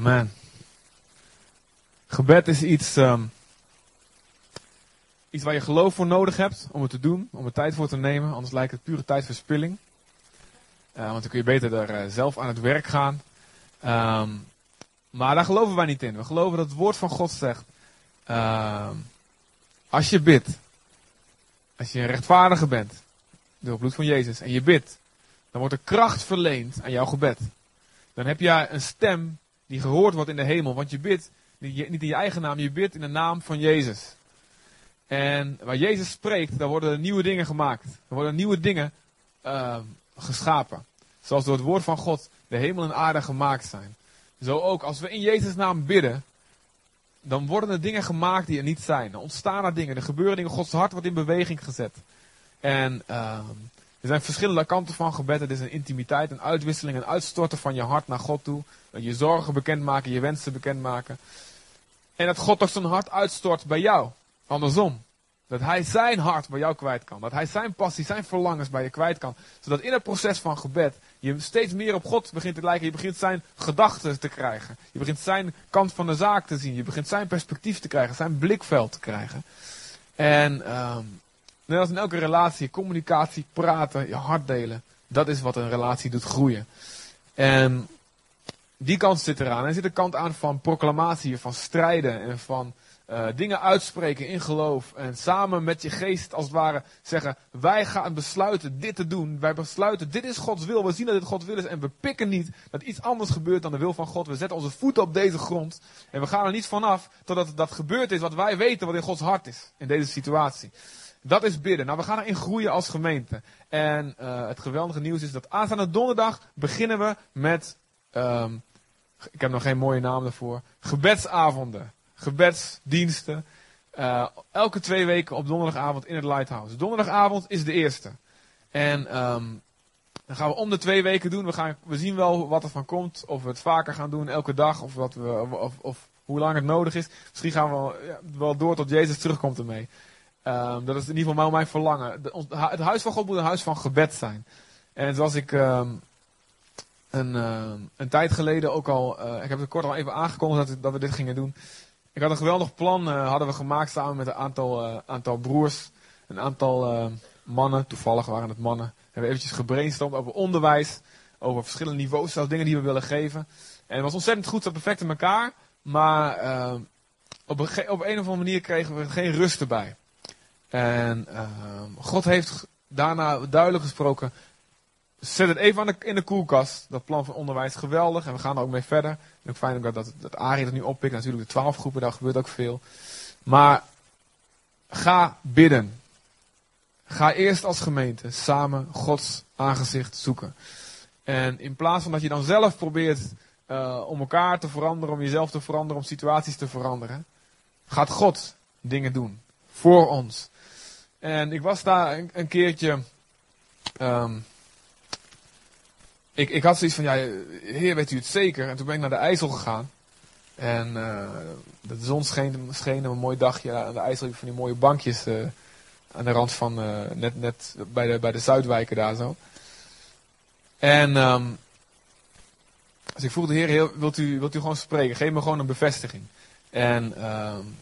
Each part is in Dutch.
Amen. Gebed is iets, ehm, iets waar je geloof voor nodig hebt om het te doen, om er tijd voor te nemen. Anders lijkt het pure tijdverspilling. Uh, want dan kun je beter er uh, zelf aan het werk gaan. Ehm, maar daar geloven wij niet in. We geloven dat het woord van God zegt. ehm, als je bidt, als je een rechtvaardige bent, door het bloed van Jezus, en je bidt, dan wordt er kracht verleend aan jouw gebed. Dan heb je een stem die gehoord wordt in de hemel. Want je bidt niet in je eigen naam, je bidt in de naam van Jezus. En waar Jezus spreekt, daar worden er nieuwe dingen gemaakt. Er worden nieuwe dingen uh, geschapen. Zoals door het woord van God de hemel en aarde gemaakt zijn. Zo ook, als we in Jezus' naam bidden, dan worden er dingen gemaakt die er niet zijn. Dan ontstaan er dingen, er gebeuren dingen, Gods hart wordt in beweging gezet. En uh, er zijn verschillende kanten van gebed. Het is een intimiteit, een uitwisseling, een uitstorten van je hart naar God toe. Je zorgen bekendmaken, je wensen bekendmaken. En dat God ook zijn hart uitstort bij jou. Andersom. Dat hij zijn hart bij jou kwijt kan. Dat hij zijn passie, zijn verlangens bij je kwijt kan. Zodat in het proces van gebed je steeds meer op God begint te lijken. Je begint zijn gedachten te krijgen. Je begint zijn kant van de zaak te zien. Je begint zijn perspectief te krijgen. Zijn blikveld te krijgen. En um, net als in elke relatie, communicatie, praten, je hart delen. Dat is wat een relatie doet groeien. En die kant zit eraan. Er zit de kant aan van proclamatie, van strijden en van uh, dingen uitspreken in geloof. En samen met je geest als het ware zeggen, wij gaan besluiten dit te doen. Wij besluiten, dit is Gods wil. We zien dat dit Gods wil is en we pikken niet dat iets anders gebeurt dan de wil van God. We zetten onze voeten op deze grond en we gaan er niet vanaf totdat dat gebeurd is wat wij weten wat in Gods hart is in deze situatie. Dat is bidden. Nou, we gaan erin groeien als gemeente. En uh, het geweldige nieuws is dat aanstaande donderdag beginnen we met um, ik heb nog geen mooie naam daarvoor. Gebedsavonden. Gebedsdiensten. Uh, elke twee weken op donderdagavond in het Lighthouse. Donderdagavond is de eerste. En um, dan gaan we om de twee weken doen. We, gaan, we zien wel wat er van komt. Of we het vaker gaan doen, elke dag. Of, wat we, of, of hoe lang het nodig is. Misschien gaan we wel, ja, wel door tot Jezus terugkomt ermee. Um, dat is in ieder geval mijn verlangen. Het huis van God moet een huis van gebed zijn. En zoals ik um, een, uh, een tijd geleden ook al, uh, ik heb het kort al even aangekondigd dat, we dit gingen doen. Ik had een geweldig plan, uh, hadden we gemaakt samen met een aantal, aantal broers, een aantal mannen, toevallig waren het mannen. We hebben eventjes gebrainstormd over onderwijs, over verschillende niveaus, zelfs dingen die we willen geven. En het was ontzettend goed, zat perfect in elkaar, maar op een, op een of andere manier kregen we geen rust erbij. En God heeft daarna duidelijk gesproken, Zet het even in de koelkast. Dat plan van onderwijs geweldig. En we gaan er ook mee verder. En ook fijn ook dat, dat, dat Arie het nu oppikt. Natuurlijk de twaalf groepen, daar gebeurt ook veel. Maar ga bidden. Ga eerst als gemeente samen Gods aangezicht zoeken. En in plaats van dat je dan zelf probeert uh, om elkaar te veranderen, om jezelf te veranderen, om situaties te veranderen, gaat God dingen doen. Voor ons. En ik was daar een, keertje. Um, ik, ik had zoiets van, ja, heer, weet u het zeker? En toen ben ik naar de IJssel gegaan. En uh, de zon scheen, scheen een mooi dagje. Aan de IJssel van die mooie bankjes uh, aan de rand van, uh, net, net bij de, bij de Zuidwijken daar zo. En um, dus ik vroeg de heer, wilt u, wilt u gewoon spreken? Geef me gewoon een bevestiging. En um,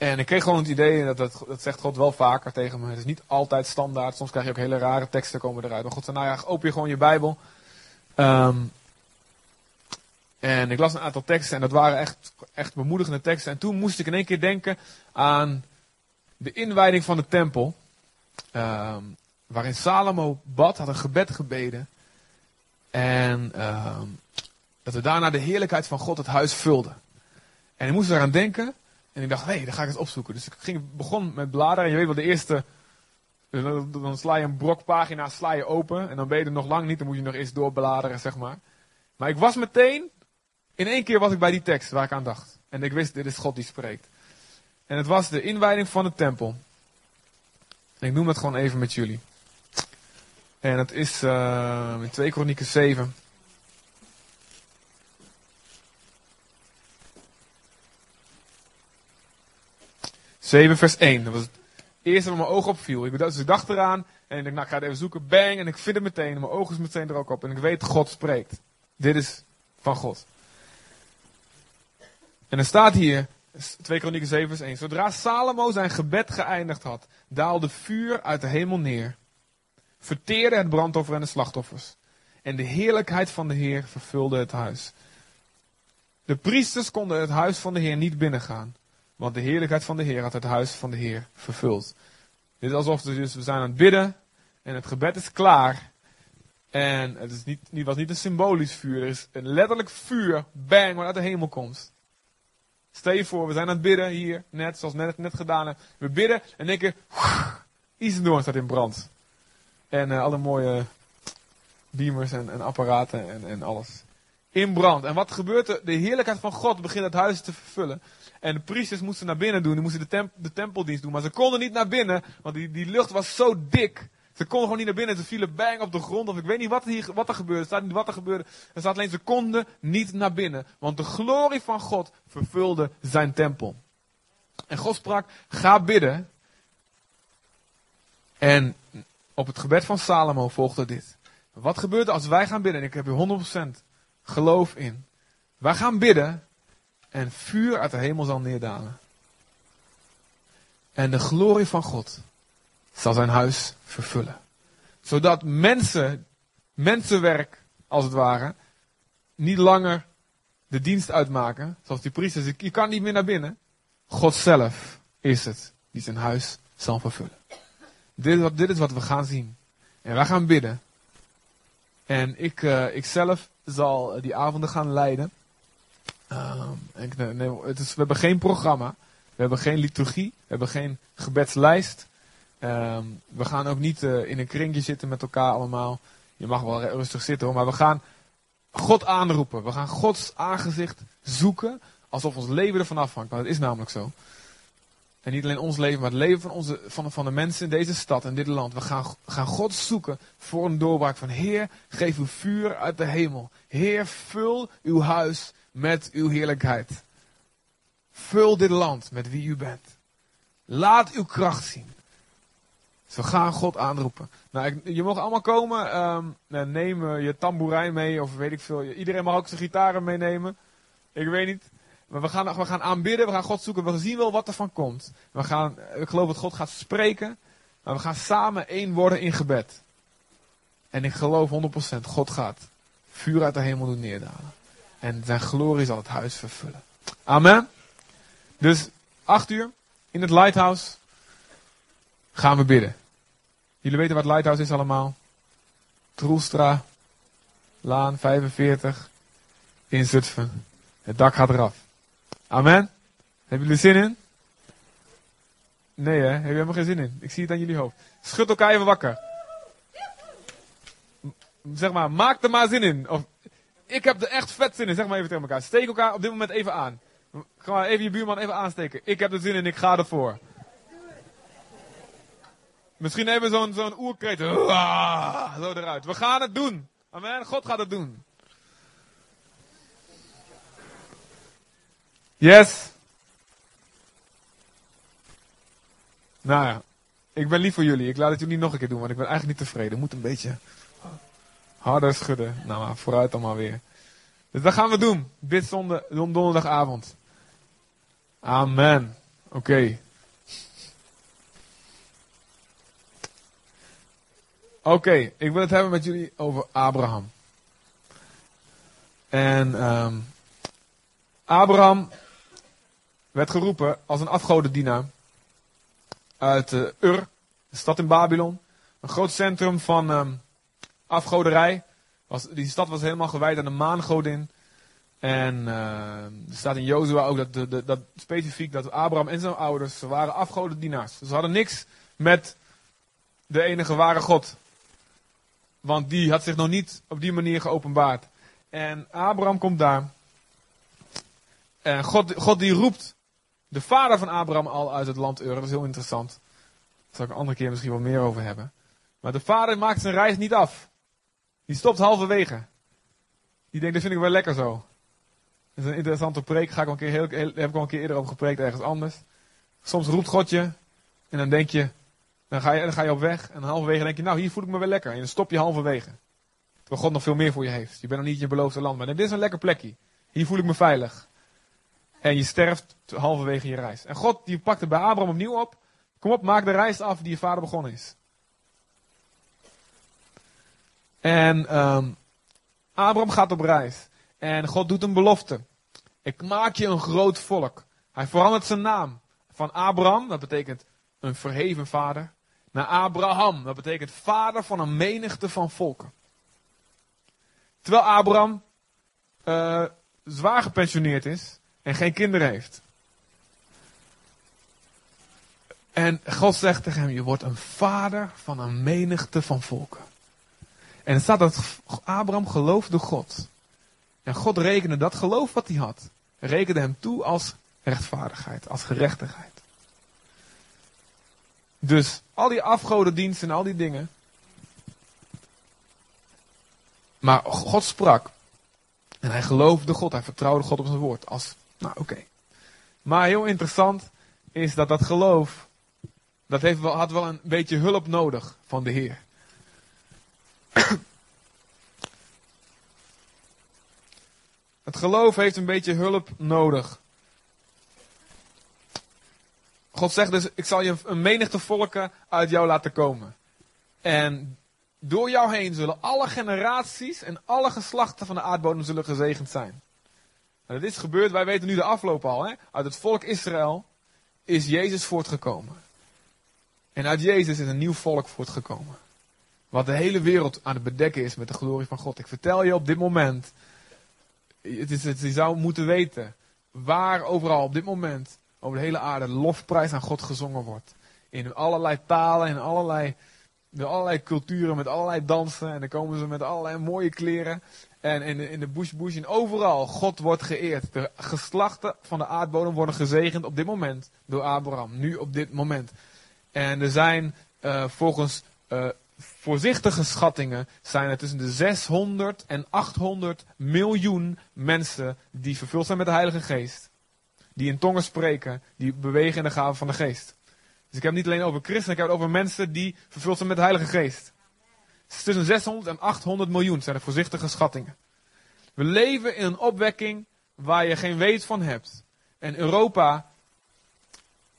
en ik kreeg gewoon het idee, dat, dat, dat zegt God wel vaker tegen me. Het is niet altijd standaard. Soms krijg je ook hele rare teksten komen eruit. Maar God zei, nou ja, open je gewoon je Bijbel. Um, en ik las een aantal teksten en dat waren echt, echt bemoedigende teksten. En toen moest ik in één keer denken aan de inwijding van de tempel. Um, waarin Salomo bad, had een gebed gebeden. En um, dat we daarna de heerlijkheid van God het huis vulden. En ik moest eraan denken en ik dacht, hé, hey, dan ga ik het opzoeken. Dus ik ging, begon met bladeren. En je weet wel, de eerste, dan sla je een brok pagina sla je open. En dan ben je nog lang niet, dan moet je nog eens doorbladeren, zeg maar. Maar ik was meteen, in één keer was ik bij die tekst waar ik aan dacht. En ik wist, dit is God die spreekt. En het was de inwijding van de tempel. En ik noem het gewoon even met jullie. En dat is uh, in 2 Kronieken 7. 7 vers 1. Dat was het eerste wat mijn oog opviel. Ik, dus ik dacht eraan en ik dacht, nou, ik ga het even zoeken. Bang, en ik vind het meteen. En mijn oog is meteen er ook op. En ik weet, God spreekt. Dit is van God. En er staat hier, 2 Kronieken 7 vers 1. Zodra Salomo zijn gebed geëindigd had, daalde vuur uit de hemel neer. Verteerde het brandoffer en de slachtoffers. En de heerlijkheid van de Heer vervulde het huis. De priesters konden het huis van de Heer niet binnengaan. Want de heerlijkheid van de Heer had het huis van de Heer vervuld. Dit is alsof we, dus, we zijn aan het bidden. En het gebed is klaar. En het is niet, was niet een symbolisch vuur. Er is een letterlijk vuur, bang, wat uit de hemel komt. Stel je voor, we zijn aan het bidden hier, net zoals net, net gedaan hebben. We bidden en denken, Isendoorn staat in brand. En uh, alle mooie beamers en, en apparaten en, en, alles. In brand. En wat gebeurt er? De heerlijkheid van God begint het huis te vervullen. En de priesters moesten naar binnen doen, die moesten de, temp tempeldienst doen. Maar ze konden niet naar binnen, want die, die lucht was zo dik. Ze konden gewoon niet naar binnen. Ze vielen bang op de grond. Of ik weet niet wat, hier, wat er gebeurde. Er staat niet wat er gebeurde. Er staat alleen ze konden niet naar binnen. Want de glorie van God vervulde zijn tempel. En God sprak, ga bidden. En op het gebed van Salomo volgde dit. Wat gebeurt er als wij gaan bidden? En ik heb er 100% geloof in. Wij gaan bidden. En vuur uit de hemel zal neerdalen. En de glorie van God zal zijn huis vervullen. Zodat mensen, mensenwerk als het ware, niet langer de dienst uitmaken. Zoals die priesters, je kan niet meer naar binnen. God zelf is het die zijn huis zal vervullen. Dit is wat, dit is wat we gaan zien. En wij gaan bidden. En ik, uh, ik zelf zal die avonden gaan leiden. En, nee, het is, we hebben geen programma. We hebben geen liturgie. We hebben geen gebedslijst. Um, we gaan ook niet uh, in een kringje zitten met elkaar allemaal. Je mag wel rustig zitten hoor, maar we gaan God aanroepen. We gaan Gods aangezicht zoeken alsof ons leven ervan afhangt. Maar dat is namelijk zo. En niet alleen ons leven, maar het leven van, onze, van, van de mensen in deze stad en dit land. We gaan, gaan God zoeken voor een doorbraak van Heer, geef uw vuur uit de hemel. Heer, vul uw huis met uw heerlijkheid. Vul dit land met wie u bent. Laat uw kracht zien. Zo gaan God aanroepen. Nou, je mag allemaal komen. Um, neem je tamboerijn mee of weet ik veel. Iedereen mag ook zijn gitaren meenemen. Ik weet niet. Maar we gaan, we gaan aanbidden, we gaan God zoeken. We zien wel wat er van komt. We gaan, ik geloof dat God gaat spreken. Maar we gaan samen één worden in gebed. En ik geloof 100% God gaat vuur uit de hemel doen neerdalen. En zijn glorie zal het huis vervullen. Amen. Dus acht uur in het Lighthouse gaan we bidden. Jullie weten wat Lighthouse is allemaal? Troelstra, Laan 45, in Zutphen. Het dak gaat eraf. Amen. Hebben jullie zin in? Nee hè, heb je helemaal geen zin in. Ik zie het aan jullie hoofd. Schud elkaar even wakker. Zeg maar, maak er maar zin in. Of, ik heb er echt vet zin in. Zeg maar even tegen elkaar. Steek elkaar op dit moment even aan. Ga maar even je buurman even aansteken. Ik heb er zin in, ik ga ervoor. Misschien even zo'n zo'n oerkreet. Zo eruit. We gaan het doen. Amen. God gaat het doen. Yes. Nou ja. Ik ben lief voor jullie. Ik laat het jullie nog een keer doen, want ik ben eigenlijk niet tevreden. Moet een beetje harder schudden. Nou maar, vooruit dan maar weer. Dus dat gaan we doen. Dit zonde, donderdagavond. Amen. Oké. Oké, ik wil het hebben met jullie over Abraham. En um, Abraham werd geroepen als een afgodendienaar uit uh, Ur, de stad in Babylon. Een groot centrum van um, afgoderij. Was, die stad was helemaal gewijd aan de maangodin. En uh, er staat in Jozua ook dat, dat, dat, specifiek dat Abraham en zijn ouders, ze waren afgodendienaars. Ze hadden niks met de enige ware God. Want die had zich nog niet op die manier geopenbaard. En Abraham komt daar. En God, God die roept de vader van Abraham al uit het land Ur. Dat is heel interessant. Daar zal ik een andere keer misschien wel meer over hebben. Maar de vader maakt zijn reis niet af. Die stopt halverwege. Die denkt, dat vind ik wel lekker zo. Dat is een interessante preek. Ga ik een keer heel, heb ik al een keer eerder over gepreekt ergens anders. Soms roept God je. En dan denk je, dan ga, je, dan ga je op weg en halverwege denk je, nou hier voel ik me wel lekker. En dan stop je halverwege. Terwijl God nog veel meer voor je heeft. Je bent nog niet in je beloofde land, maar dit is een lekker plekje. Hier voel ik me veilig. En je sterft halverwege je reis. En God die pakte bij Abraham opnieuw op. Kom op, maak de reis af die je vader begonnen is. En um, Abraham gaat op reis. En God doet een belofte. Ik maak je een groot volk. Hij verandert zijn naam. Van Abraham, dat betekent een verheven vader, naar Abraham. Dat betekent vader van een menigte van volken. Terwijl Abraham uh, zwaar gepensioneerd is en geen kinderen heeft. En God zegt tegen hem, je wordt een vader van een menigte van volken. En het staat dat Abraham geloofde God. En God rekende dat geloof wat hij had, rekende hem toe als rechtvaardigheid, als gerechtigheid. Dus al die afgodendiensten en al die dingen. Maar God sprak. En hij geloofde God, hij vertrouwde God op zijn woord. Als, nou oké. Maar heel interessant is dat dat geloof, dat heeft wel, had wel een beetje hulp nodig van de Heer. Het geloof heeft een beetje hulp nodig. God zegt dus, ik zal je een menigte volken uit jou laten komen. En door jou heen zullen alle generaties en alle geslachten van de aardbodem zullen gezegend zijn. Dat is gebeurd, wij weten nu de afloop al. Hè? Uit het volk Israël is Jezus voortgekomen. En uit Jezus is een nieuw volk voortgekomen. Wat de hele wereld aan het bedekken is met de glorie van God. Ik vertel je op dit moment, het is, het, je zou moeten weten, waar overal op dit moment over de hele aarde lofprijs aan God gezongen wordt. In allerlei talen, in allerlei, in allerlei culturen, met allerlei dansen. En dan komen ze met allerlei mooie kleren. En in de, in de bush bush en overal, God wordt geëerd. De geslachten van de aardbodem worden gezegend op dit moment door Abraham. Nu op dit moment. En er zijn uh, volgens uh, voorzichtige schattingen zijn er tussen de 600 en 800 miljoen mensen die vervuld zijn met de Heilige Geest die in tongen spreken, die bewegen in de gave van de geest. Dus ik heb het niet alleen over christenen, ik heb het over mensen die vervuld zijn met de Heilige Geest. Tussen 600 en 800 miljoen zijn de voorzichtige schattingen. We leven in een opwekking waar je geen weet van hebt. En Europa,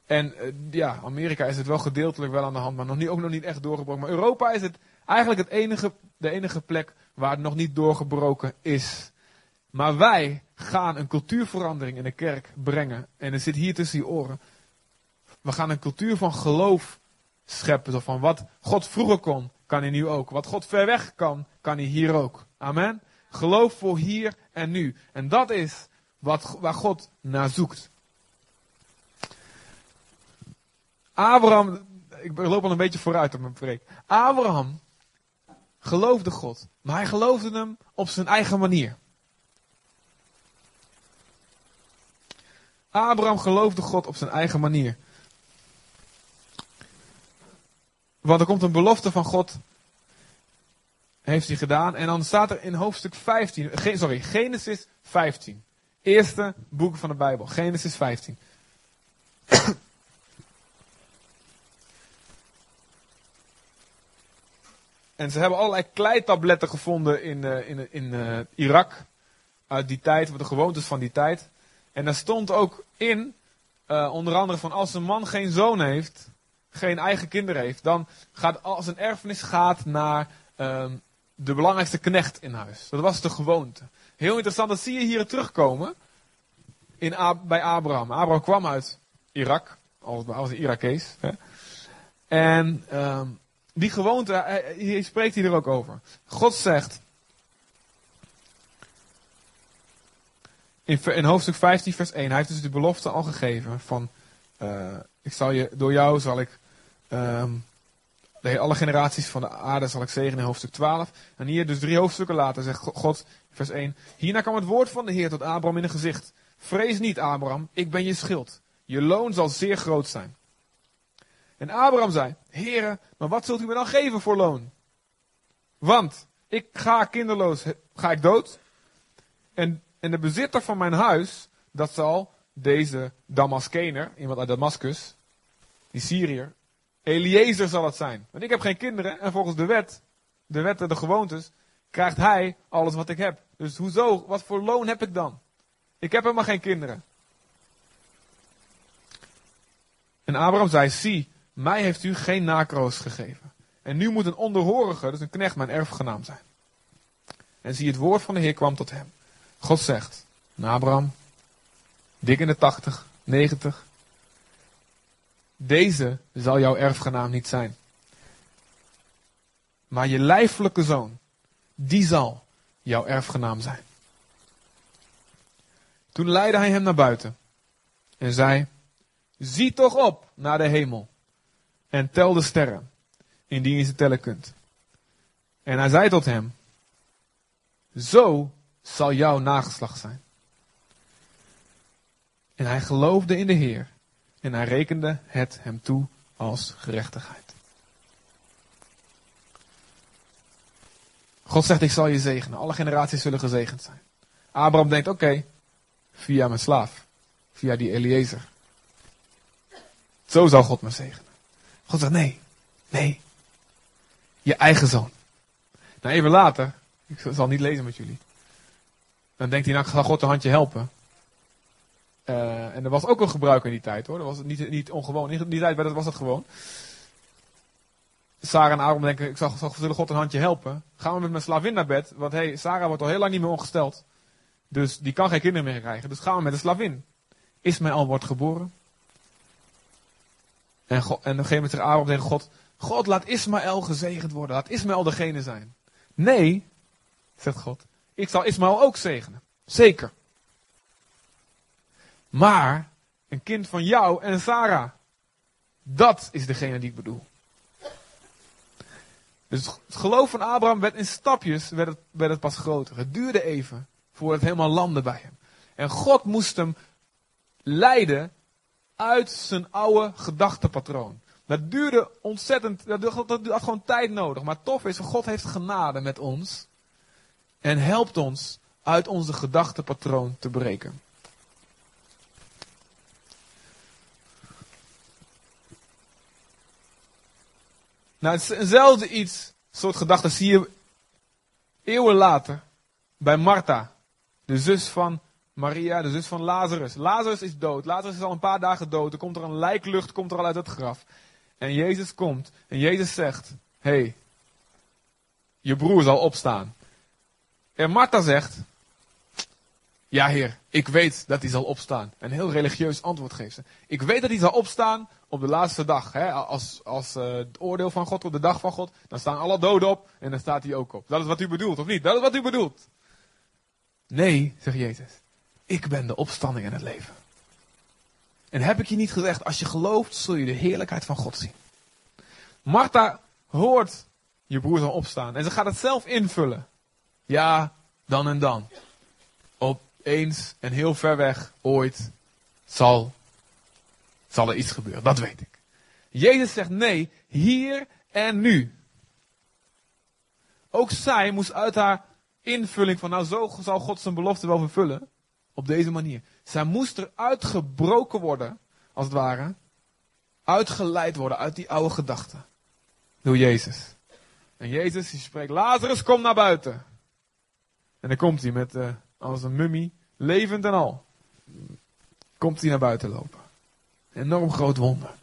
en uh, ja, Amerika is het wel gedeeltelijk wel aan de hand, maar nog niet, ook nog niet echt doorgebroken. Maar Europa is het eigenlijk het enige, de enige plek waar het nog niet doorgebroken is. Maar wij gaan een cultuurverandering in de kerk brengen. En er zit hier tussen je oren. We gaan een cultuur van geloof scheppen. Van wat God vroeger kon, kan hij nu ook. Wat God ver weg kan, kan hij hier ook. Amen. Geloof voor hier en nu. En dat is wat, waar God naar zoekt. Abraham, ik loop al een beetje vooruit op mijn preek. Abraham geloofde God, maar hij geloofde hem op zijn eigen manier. Abraham geloofde God op zijn eigen manier. Want er komt een belofte van God. Heeft hij gedaan. En dan staat er in hoofdstuk 15. Sorry, Genesis 15. Eerste boek van de Bijbel. Genesis 15. en ze hebben allerlei kleitabletten gevonden in, uh, in, in uh, Irak. Uit die tijd, de gewoontes van die tijd. En daar stond ook in, onder andere van als een man geen zoon heeft, geen eigen kinderen heeft, dan gaat als een erfenis gaat naar uh, de belangrijkste knecht in huis. Dat was de gewoonte. Heel interessant, dat zie je hier terugkomen in, bij Abraham. Abraham kwam uit Irak, als, als een Irakees. Hè. En uh, die gewoonte, hier spreekt hij er ook over. God zegt, in, in hoofdstuk 15, vers 1, hij heeft dus de belofte al gegeven van, uh, ik zal je, door jou zal ik, um, de, alle generaties van de aarde zal ik zegenen in hoofdstuk 12. En hier dus drie hoofdstukken later zegt God, vers 1, hierna kwam het woord van de Heer tot Abraham in een gezicht. Vrees niet, Abraham, ik ben je schild. Je loon zal zeer groot zijn. En Abraham zei, Heere, maar wat zult u me dan geven voor loon? Want ik ga kinderloos, ga ik dood. En en de bezitter van mijn huis, dat zal deze Damaskener, iemand uit Damascus, die Syriër, Eliezer zal het zijn. Want ik heb geen kinderen en volgens de wet, de wetten, de gewoontes, krijgt hij alles wat ik heb. Dus hoezo, wat voor loon heb ik dan? Ik heb helemaal geen kinderen. En Abraham zei, zie, mij heeft u geen nakroos gegeven. En nu moet een onderhorige, dus een knecht, mijn erfgenaam zijn. En zie, het woord van de Heer kwam tot hem. God zegt, Abraham, dik in de 80, 90. Deze zal jouw erfgenaam niet zijn. Maar je lijfelijke zoon, die zal jouw erfgenaam zijn. Toen leidde hij hem naar buiten en zei: Zie toch op naar de hemel en tel de sterren, indien je ze tellen kunt. En hij zei tot hem: Zo zal jouw nageslacht zijn. En hij geloofde in de Heer en hij rekende het hem toe als gerechtigheid. God zegt, ik zal je zegenen. Alle generaties zullen gezegend zijn. Abraham denkt, oké, via mijn slaaf. Via die Eliezer. Zo zal God me zegenen. God zegt, nee, nee. Je eigen zoon. Nou, even later, ik zal niet lezen met jullie. Dan denkt hij, nou, ik ga God een handje helpen. Uh, en er was ook een gebruik in die tijd hoor. Dat was niet, niet ongewoon. In die tijd was dat gewoon. Sarah en Aaron denken, ik zal, zal God een handje helpen. Gaan we met mijn slavin naar bed. Want hey, Sarah wordt al heel lang niet meer ongesteld. Dus die kan geen kinderen meer krijgen. Dus gaan we met de slavin. Ismaël wordt geboren. En, God, en op een gegeven moment zegt Aaron tegen God. God, laat Ismaël gezegend worden. Laat Ismaël degene zijn. Nee, zegt God. Ik zal Ismaël ook zegenen. Zeker. Maar een kind van jou en Sarah. Dat is degene die ik bedoel. Dus het geloof van Abraham werd in stapjes werd het, werd het pas groter. Het duurde even voordat het helemaal landde bij hem. En God moest hem leiden uit zijn oude gedachtepatroon. Dat duurde ontzettend, dat, dat had gewoon tijd nodig. Maar tof is, God heeft genade met ons. En helpt ons uit onze gedachtepatroon te breken. Nou, hetzelfde iets, soort gedachten zie je eeuwen later bij Martha, de zus van Maria, de zus van Lazarus. Lazarus is dood. Lazarus is al een paar dagen dood. Er komt er een lijklucht, komt er al uit het graf. En Jezus komt en Jezus zegt, hé, hey, je broer zal opstaan. En Martha zegt, ja heer, ik weet dat hij zal opstaan. Een heel religieus antwoord geeft ze. Ik weet dat hij zal opstaan op de laatste dag. Hè? Als, als uh, het oordeel van God, op de dag van God. Dan staan alle doden op en dan staat hij ook op. Dat is wat u bedoelt, of niet? Dat is wat u bedoelt. Nee, zegt Jezus. Ik ben de opstanding en het leven. En heb ik je niet gezegd, als je gelooft, zul je de heerlijkheid van God zien. Martha hoort je broer zal opstaan. En ze gaat het zelf invullen. Ja, dan en dan. Op eens en heel ver weg, ooit, zal, zal er iets gebeuren. Dat weet ik. Jezus zegt nee, hier en nu. Ook zij moest uit haar invulling van, nou zo zal God zijn belofte wel vervullen. Op deze manier. Zij moest er uitgebroken worden, als het ware. Uitgeleid worden uit die oude gedachten. Door Jezus. En Jezus die spreekt, Lazarus kom naar buiten. En dan komt hij met, uh, als een mummie, levend en al. Komt hij naar buiten lopen. Enorm groot wonder.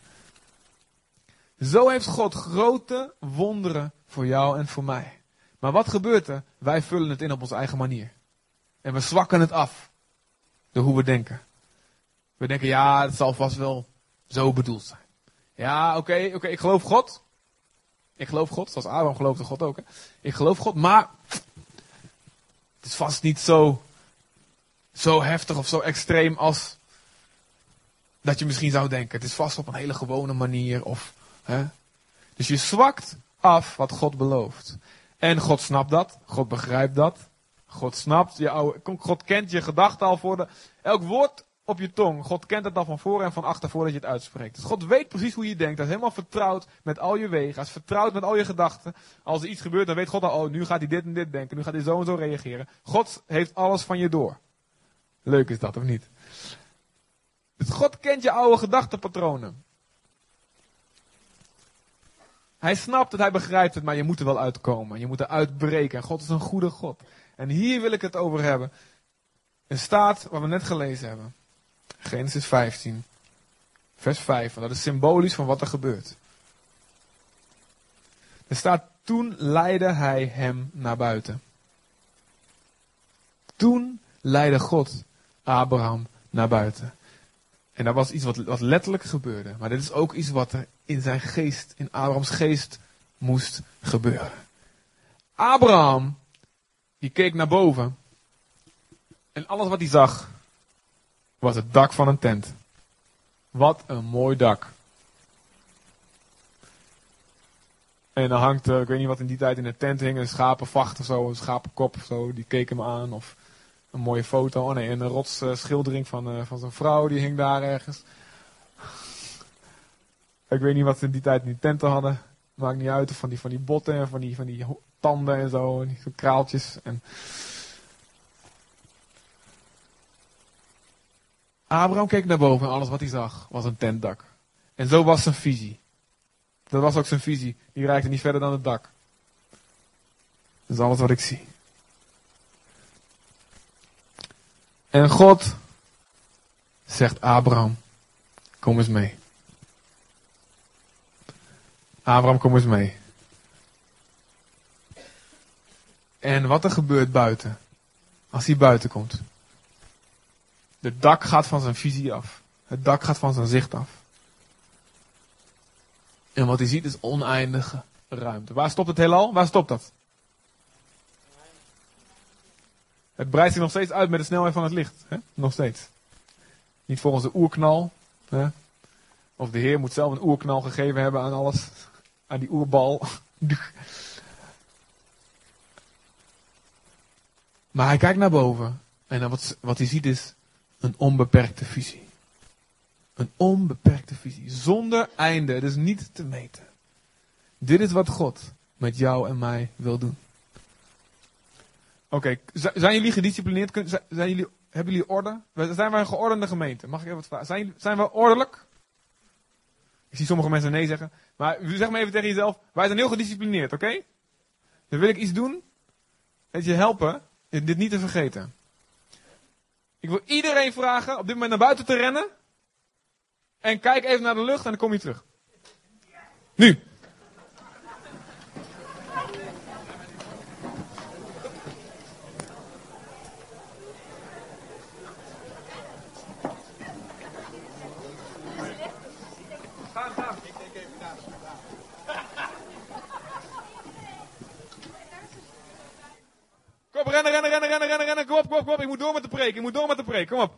Zo heeft God grote wonderen voor jou en voor mij. Maar wat gebeurt er? Wij vullen het in op onze eigen manier. En we zwakken het af. Door hoe we denken. We denken, ja, het zal vast wel zo bedoeld zijn. Ja, oké, oké, ik geloof God. Ik geloof God, zoals Abraham geloofde God ook. Hè? Ik geloof God, maar het is vast niet zo, zo heftig of zo extreem als dat je misschien zou denken. Het is vast op een hele gewone manier. Of, hè? Dus je zwakt af wat God belooft. En God snapt dat. God begrijpt dat. God snapt je oude, God kent je gedachten al voor de, elk woord op je tong. God kent het al van voor en van achter voordat je het uitspreekt. Dus God weet precies hoe je denkt. Hij is helemaal vertrouwd met al je wegen. Hij vertrouwd met al je gedachten. Als er iets gebeurt, dan weet God al, oh, nu gaat hij dit en dit denken. Nu gaat hij zo en zo reageren. God heeft alles van je door. Leuk is dat, of niet? Dus God kent je oude gedachtenpatronen. Hij snapt het, hij begrijpt het, maar je moet er wel uitkomen. Je moet er uitbreken. En God is een goede God. En hier wil ik het over hebben. Een staat wat we net gelezen hebben. Genesis 15. Vers 5. En dat is symbolisch van wat er gebeurt. Er staat, toen leidde hij hem naar buiten. Toen leidde God Abraham naar buiten. En dat was iets wat, wat letterlijk gebeurde. Maar dit is ook iets wat er in zijn geest, in Abrahams geest, moest gebeuren. Abraham, die keek naar boven. En alles wat hij zag, was het dak van een tent. Wat een mooi dak. En dan hangt, ik weet niet wat in die tijd in de tent hing, een schapenvacht of zo, een schapenkop of zo, die keek hem aan. Of een mooie foto, oh nee, een rotsschildering van, uh, van zo'n vrouw, die hing daar ergens. ik weet niet wat ze in die tijd in die tenten hadden. Maakt niet uit, of van die, van die botten en van die, van die tanden en zo, en die kraaltjes. En... Abraham keek naar boven en alles wat hij zag was een tentdak. En zo was zijn visie. Dat was ook zijn visie. Die reikte niet verder dan het dak. Dat is alles wat ik zie. En God zegt Abraham, kom eens mee. Abraham, kom eens mee. En wat er gebeurt buiten, als hij buiten komt. Het dak gaat van zijn visie af. Het dak gaat van zijn zicht af. En wat hij ziet is oneindige ruimte. Waar stopt het heelal? Waar stopt dat? Het breidt zich nog steeds uit met de snelheid van het licht. Hè? Nog steeds. Niet volgens de oerknal. Hè? Of de Heer moet zelf een oerknal gegeven hebben aan alles. Aan die oerbal. maar hij kijkt naar boven. En wat, wat hij ziet is een onbeperkte visie. Een onbeperkte visie. Zonder einde. Het is niet te meten. Dit is wat God met jou en mij wil doen. Oké, zijn jullie gedisciplineerd? Zijn jullie, hebben jullie orde? Zijn wij een geordende gemeente? Mag ik even wat vragen? Zijn, zijn we ordelijk? Ik zie sommige mensen nee zeggen. Maar zeg maar even tegen jezelf. Wij zijn heel gedisciplineerd, oké? Dan wil ik iets doen. Dat je helpen. Dit niet te vergeten. Ik wil iedereen vragen op dit moment naar buiten te rennen. En kijk even naar de lucht en dan kom je terug. Nu. Rennen, rennen, rennen, rennen, rennen, rennen. Kom op, kom op, kom op. Ik moet door met de preek. Ik moet door met de preek. Kom op.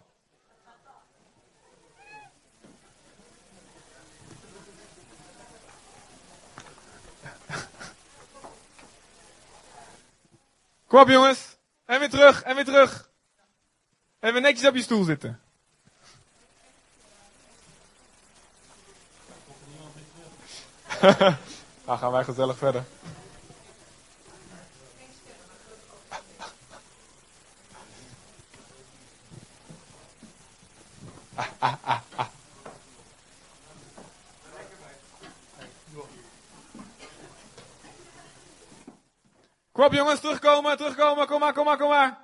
Kom op jongens. En weer terug, en weer terug. En weer netjes op je stoel zitten. Dan gaan wij gezellig verder. Kom op jongens, terugkomen, terugkomen, kom maar, kom maar, kom maar.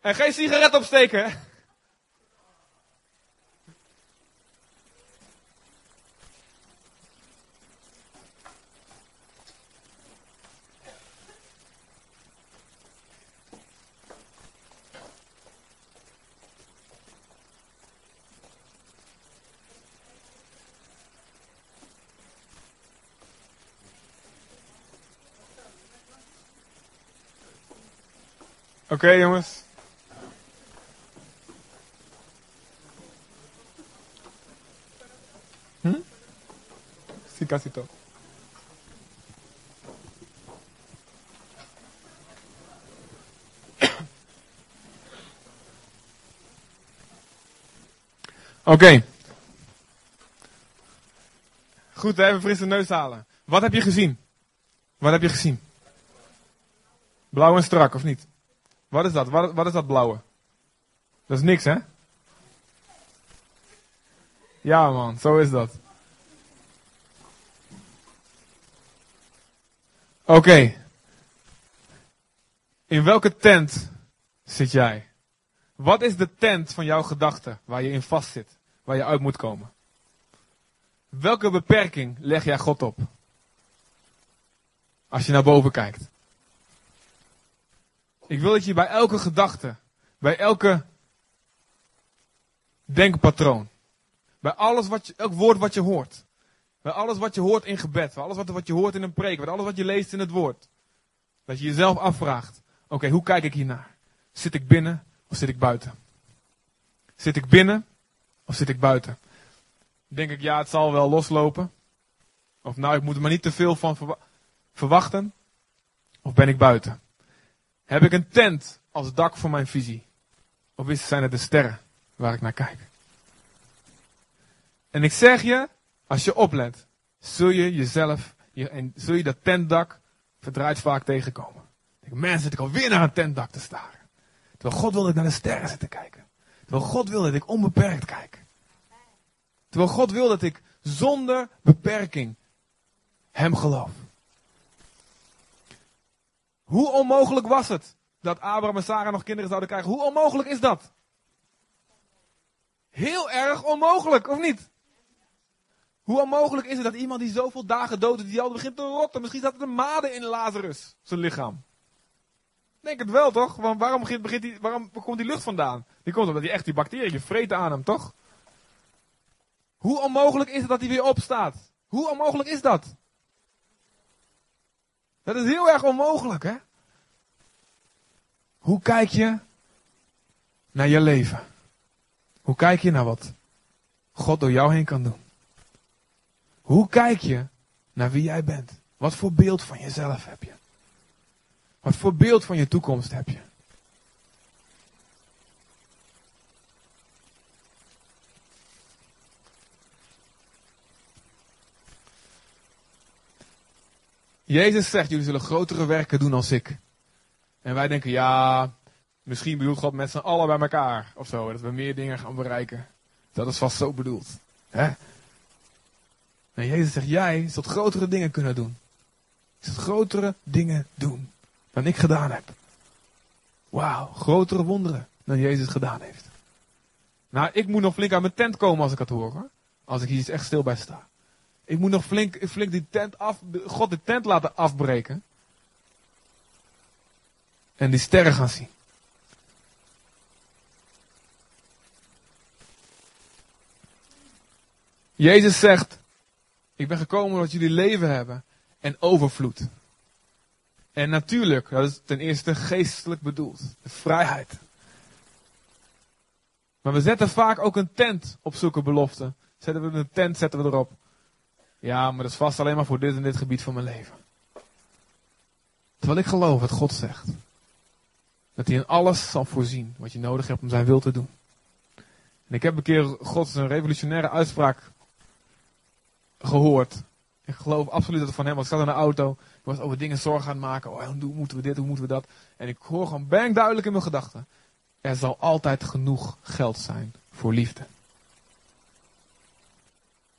En geen sigaret opsteken. Oké okay, jongens. Oké. Okay. Goed, even frisse neus halen. Wat heb je gezien? Wat heb je gezien? Blauw en strak, of niet? Wat is dat? Wat, wat is dat blauwe? Dat is niks, hè? Ja man, zo is dat. Oké. In welke tent zit jij? Wat is de tent van jouw gedachten waar je in vast zit, waar je uit moet komen? Welke beperking leg jij God op? Als je naar boven kijkt. Ik wil dat je bij elke gedachte, bij elke denkpatroon, bij alles wat je, elk woord wat je hoort, bij alles wat je hoort in gebed, bij alles wat, wat je hoort in een preek, bij alles wat je leest in het woord, dat je jezelf afvraagt, oké, hoe kijk ik hiernaar? Zit ik binnen of zit ik buiten? Zit ik binnen of zit ik buiten? Denk ik, ja, het zal wel loslopen. Of nou, ik moet er maar niet te veel van verwachten. Of ben ik buiten? Heb ik een tent als dak voor mijn visie? Of zijn het de sterren waar ik naar kijk? En ik zeg je, als je oplet, zul je jezelf, je, en zul je dat tentdak verdraaid vaak tegenkomen. Denk, man, zit ik alweer naar een tentdak te staren. Terwijl God wil dat ik naar de sterren zit te kijken. Terwijl God wil dat ik onbeperkt kijk. Terwijl God wil dat ik zonder beperking Hem geloof. Hoe onmogelijk was het dat Abraham en Sarah nog kinderen zouden krijgen? Hoe onmogelijk is dat? Heel erg onmogelijk, of niet? Hoe onmogelijk is het dat iemand die zoveel dagen dood is, die al begint te rotten? Misschien zat er een made in Lazarus, zijn lichaam. Denk het wel, toch? Want waarom, die, waarom komt die lucht vandaan? Die komt omdat hij echt die bacteriën vreten aan hem, toch? Hoe onmogelijk is het dat hij weer opstaat? Hoe onmogelijk is dat? Dat is heel erg onmogelijk, hè? Hoe kijk je naar je leven? Hoe kijk je naar wat God door jou heen kan doen? Hoe kijk je naar wie jij bent? Wat voor beeld van jezelf heb je? Wat voor beeld van je toekomst heb je? Jezus zegt, jullie zullen grotere werken doen als ik. En wij denken, ja, misschien bedoelt God met z'n allen bij elkaar of zo. Dat we meer dingen gaan bereiken. Dat is vast zo bedoeld. Hè? En Jezus zegt, jij zult grotere dingen kunnen doen. Je zult grotere dingen doen dan ik gedaan heb. Wauw, grotere wonderen dan Jezus gedaan heeft. Nou, ik moet nog flink aan mijn tent komen als ik het hoor. Hoor. Als ik hier echt stil bij sta. Ik moet nog flink, flink die tent af, God de tent laten afbreken. En die sterren gaan zien. Jezus zegt, ik ben gekomen dat jullie leven hebben en overvloed. En natuurlijk, dat is ten eerste geestelijk bedoeld. De vrijheid. Maar we zetten vaak ook een tent op zulke beloften. Zetten we een tent, zetten we erop. Ja, maar dat is vast alleen maar voor dit en dit gebied van mijn leven. Terwijl ik geloof wat God zegt. Dat hij in alles zal voorzien wat je nodig hebt om zijn wil te doen. En ik heb een keer Gods een revolutionaire uitspraak gehoord. Ik geloof absoluut dat het van hem was. Ik zat in de auto. Was over dingen zorgen aan het maken. Oh, hoe moeten we dit, hoe moeten we dat? En ik hoor gewoon bang duidelijk in mijn gedachten. Er zal altijd genoeg geld zijn voor liefde.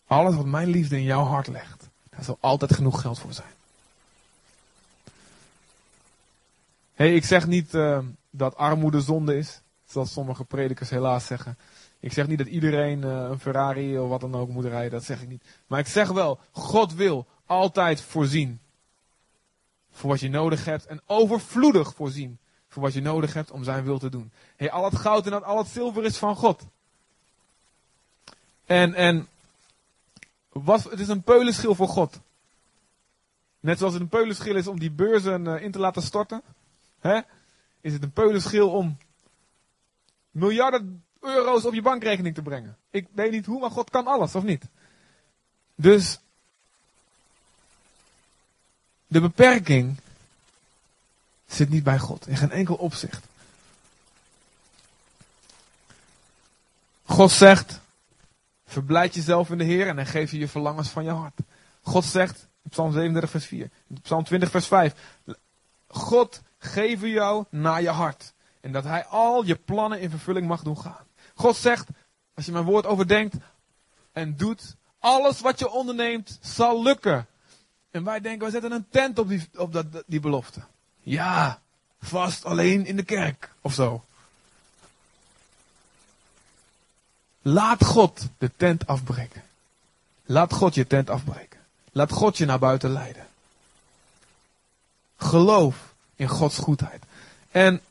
Alles wat mijn liefde in jouw hart legt, daar zal altijd genoeg geld voor zijn. hey, ik zeg niet uh, dat armoede zonde is, zoals sommige predikers helaas zeggen. Ik zeg niet dat iedereen uh, een Ferrari of wat dan ook moet rijden, dat zeg ik niet. Maar ik zeg wel, God wil altijd voorzien voor wat je nodig hebt en overvloedig voorzien voor wat je nodig hebt om zijn wil te doen. Hey, al het goud en al het zilver is van God. En, en wat, het is een peulenschil voor God. Net zoals het een peulenschil is om die beurzen uh, in te laten storten. Hè? Is het een peulenschil om miljarden euro's op je bankrekening te brengen. Ik weet niet hoe, maar God kan alles, of niet? Dus de beperking zit niet bij God. In geen enkel opzicht. God zegt, verblijd jezelf in de Heer en dan geef je je verlangens van je hart. God zegt, Psalm 37 vers 4, Psalm 20 vers 5, God geven jou naar je hart. En dat hij al je plannen in vervulling mag doen gaan. God zegt, als je mijn woord overdenkt, en doet, alles wat je onderneemt zal lukken. En wij denken, we zetten een tent op die, op dat, die belofte. Ja, vast alleen in de kerk of zo. Laat God de tent afbreken. Laat God je tent afbreken. Laat God je naar buiten leiden. Geloof in Gods goedheid. En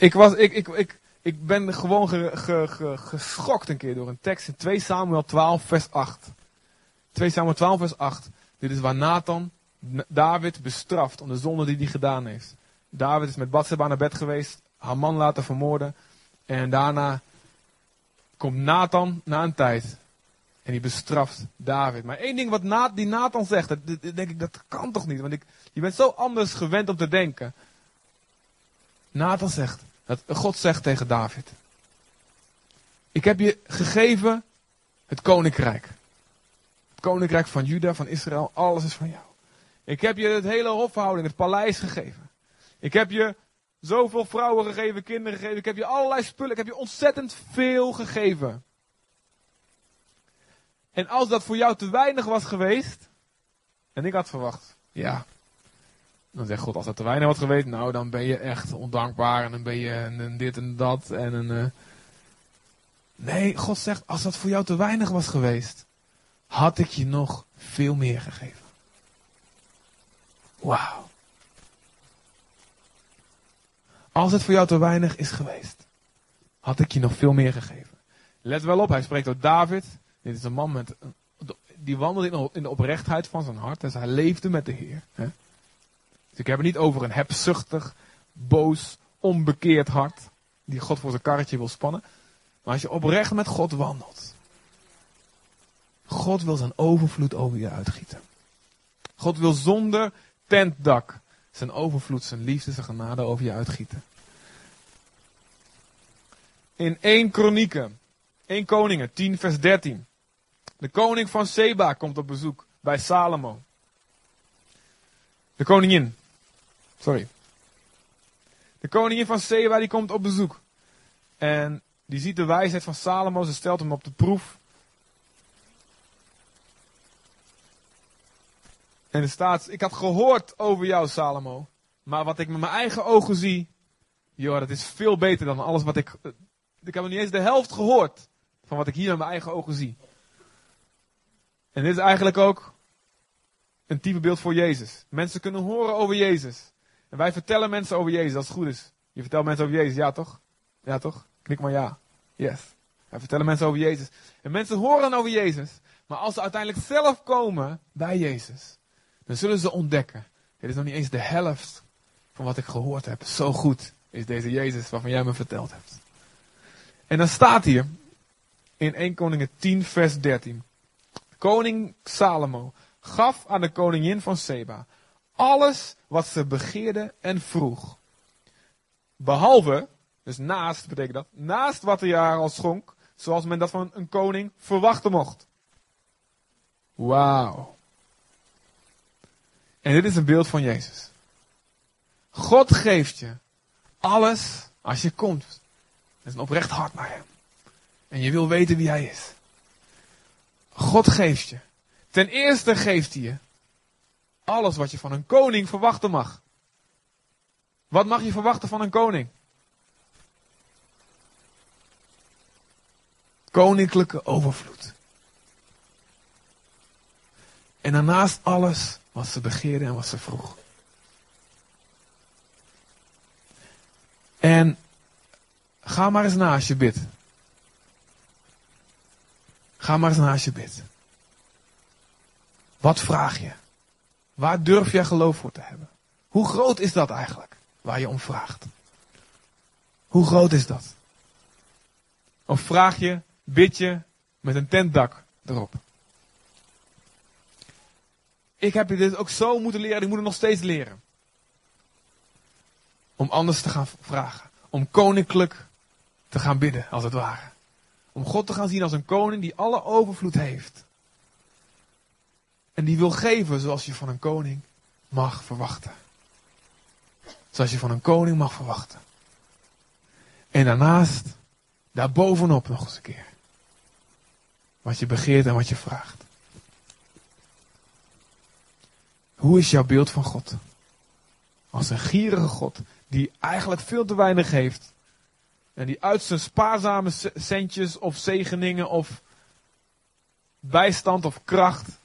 ik, was, ik, ik, ik, ik ben gewoon ge, ge, ge, geschokt een keer door een tekst in 2 Samuel 12 vers 8. 2 Samuel 12 vers 8. Dit is waar Nathan David bestraft om de zonde die hij gedaan heeft. David is met Bathsheba naar bed geweest, haar man laten vermoorden. En daarna komt Nathan na een tijd. En die bestraft David. Maar één ding wat die Nathan zegt, denk ik, dat kan toch niet? Want ik, je bent zo anders gewend om te denken. Nathan zegt, dat God zegt tegen David. Ik heb je gegeven het koninkrijk. Het koninkrijk van Juda, van Israël, alles is van jou. Ik heb je het hele hofhouding, het paleis gegeven. Ik heb je zoveel vrouwen gegeven, kinderen gegeven. Ik heb je allerlei spullen. Ik heb je ontzettend veel gegeven. En als dat voor jou te weinig was geweest. En ik had verwacht, ja. Dan zegt God, als dat te weinig was geweest, nou dan ben je echt ondankbaar. En dan ben je een, dit en dat. En een. Uh... Nee, God zegt, als dat voor jou te weinig was geweest, had ik je nog veel meer gegeven. Wauw. Als het voor jou te weinig is geweest, had ik je nog veel meer gegeven. Let wel op, hij spreekt door David. Dit is een man met, die wandelde in de oprechtheid van zijn hart. Dus hij leefde met de Heer. Hè? Dus ik heb het niet over een hebzuchtig, boos, onbekeerd hart. Die God voor zijn karretje wil spannen. Maar als je oprecht met God wandelt. God wil zijn overvloed over je uitgieten. God wil zonder tentdak zijn overvloed, zijn liefde, zijn genade over je uitgieten. In 1 Kronieken, 1 Koningen, 10 vers 13. De koning van Seba komt op bezoek bij Salomo. De koningin. Sorry. De koningin van Seba die komt op bezoek. En die ziet de wijsheid van Salomo. Ze stelt hem op de proef. En er staat, ik had gehoord over jou, Salomo. Maar wat ik met mijn eigen ogen zie, joh, dat is veel beter dan alles wat ik. Ik heb nog niet eens de helft gehoord van wat ik hier met mijn eigen ogen zie. En dit is eigenlijk ook een typebeeld voor Jezus. Mensen kunnen horen over Jezus. En wij vertellen mensen over Jezus als het goed is. Je vertelt mensen over Jezus, ja toch? Ja toch? Knik maar ja. Yes. Wij vertellen mensen over Jezus. En mensen horen over Jezus. Maar als ze uiteindelijk zelf komen bij Jezus, dan zullen ze ontdekken. Dit is nog niet eens de helft van wat ik gehoord heb. Zo goed is deze Jezus waarvan jij me verteld hebt. En dan staat hier in 1 Koningen 10 vers 13. Koning Salomo gaf aan de koningin van Seba alles wat ze begeerde en vroeg. Behalve, dus naast betekent dat, naast wat hij haar al schonk, zoals men dat van een koning verwachten mocht. Wauw. En dit is een beeld van Jezus. God geeft je alles als je komt. Met een oprecht hart naar Hem. En je wil weten wie Hij is. God geeft je. Ten eerste geeft hij je alles wat je van een koning verwachten mag. Wat mag je verwachten van een koning? Koninklijke overvloed. En daarnaast alles wat ze begeerde en wat ze vroeg. En ga maar eens na als je bidt. Ga maar eens na als je bidt. Wat vraag je? Waar durf jij geloof voor te hebben? Hoe groot is dat eigenlijk waar je om vraagt? Hoe groot is dat? Of vraag je, bid je met een tentdak erop? Ik heb dit ook zo moeten leren, ik moet het nog steeds leren. Om anders te gaan vragen. Om koninklijk te gaan bidden, als het ware. Om God te gaan zien als een koning die alle overvloed heeft. En die wil geven zoals je van een koning mag verwachten. Zoals je van een koning mag verwachten. En daarnaast, daarbovenop nog eens een keer. Wat je begeert en wat je vraagt. Hoe is jouw beeld van God? Als een gierige God die eigenlijk veel te weinig heeft. En die uit zijn spaarzame centjes of zegeningen of bijstand of kracht.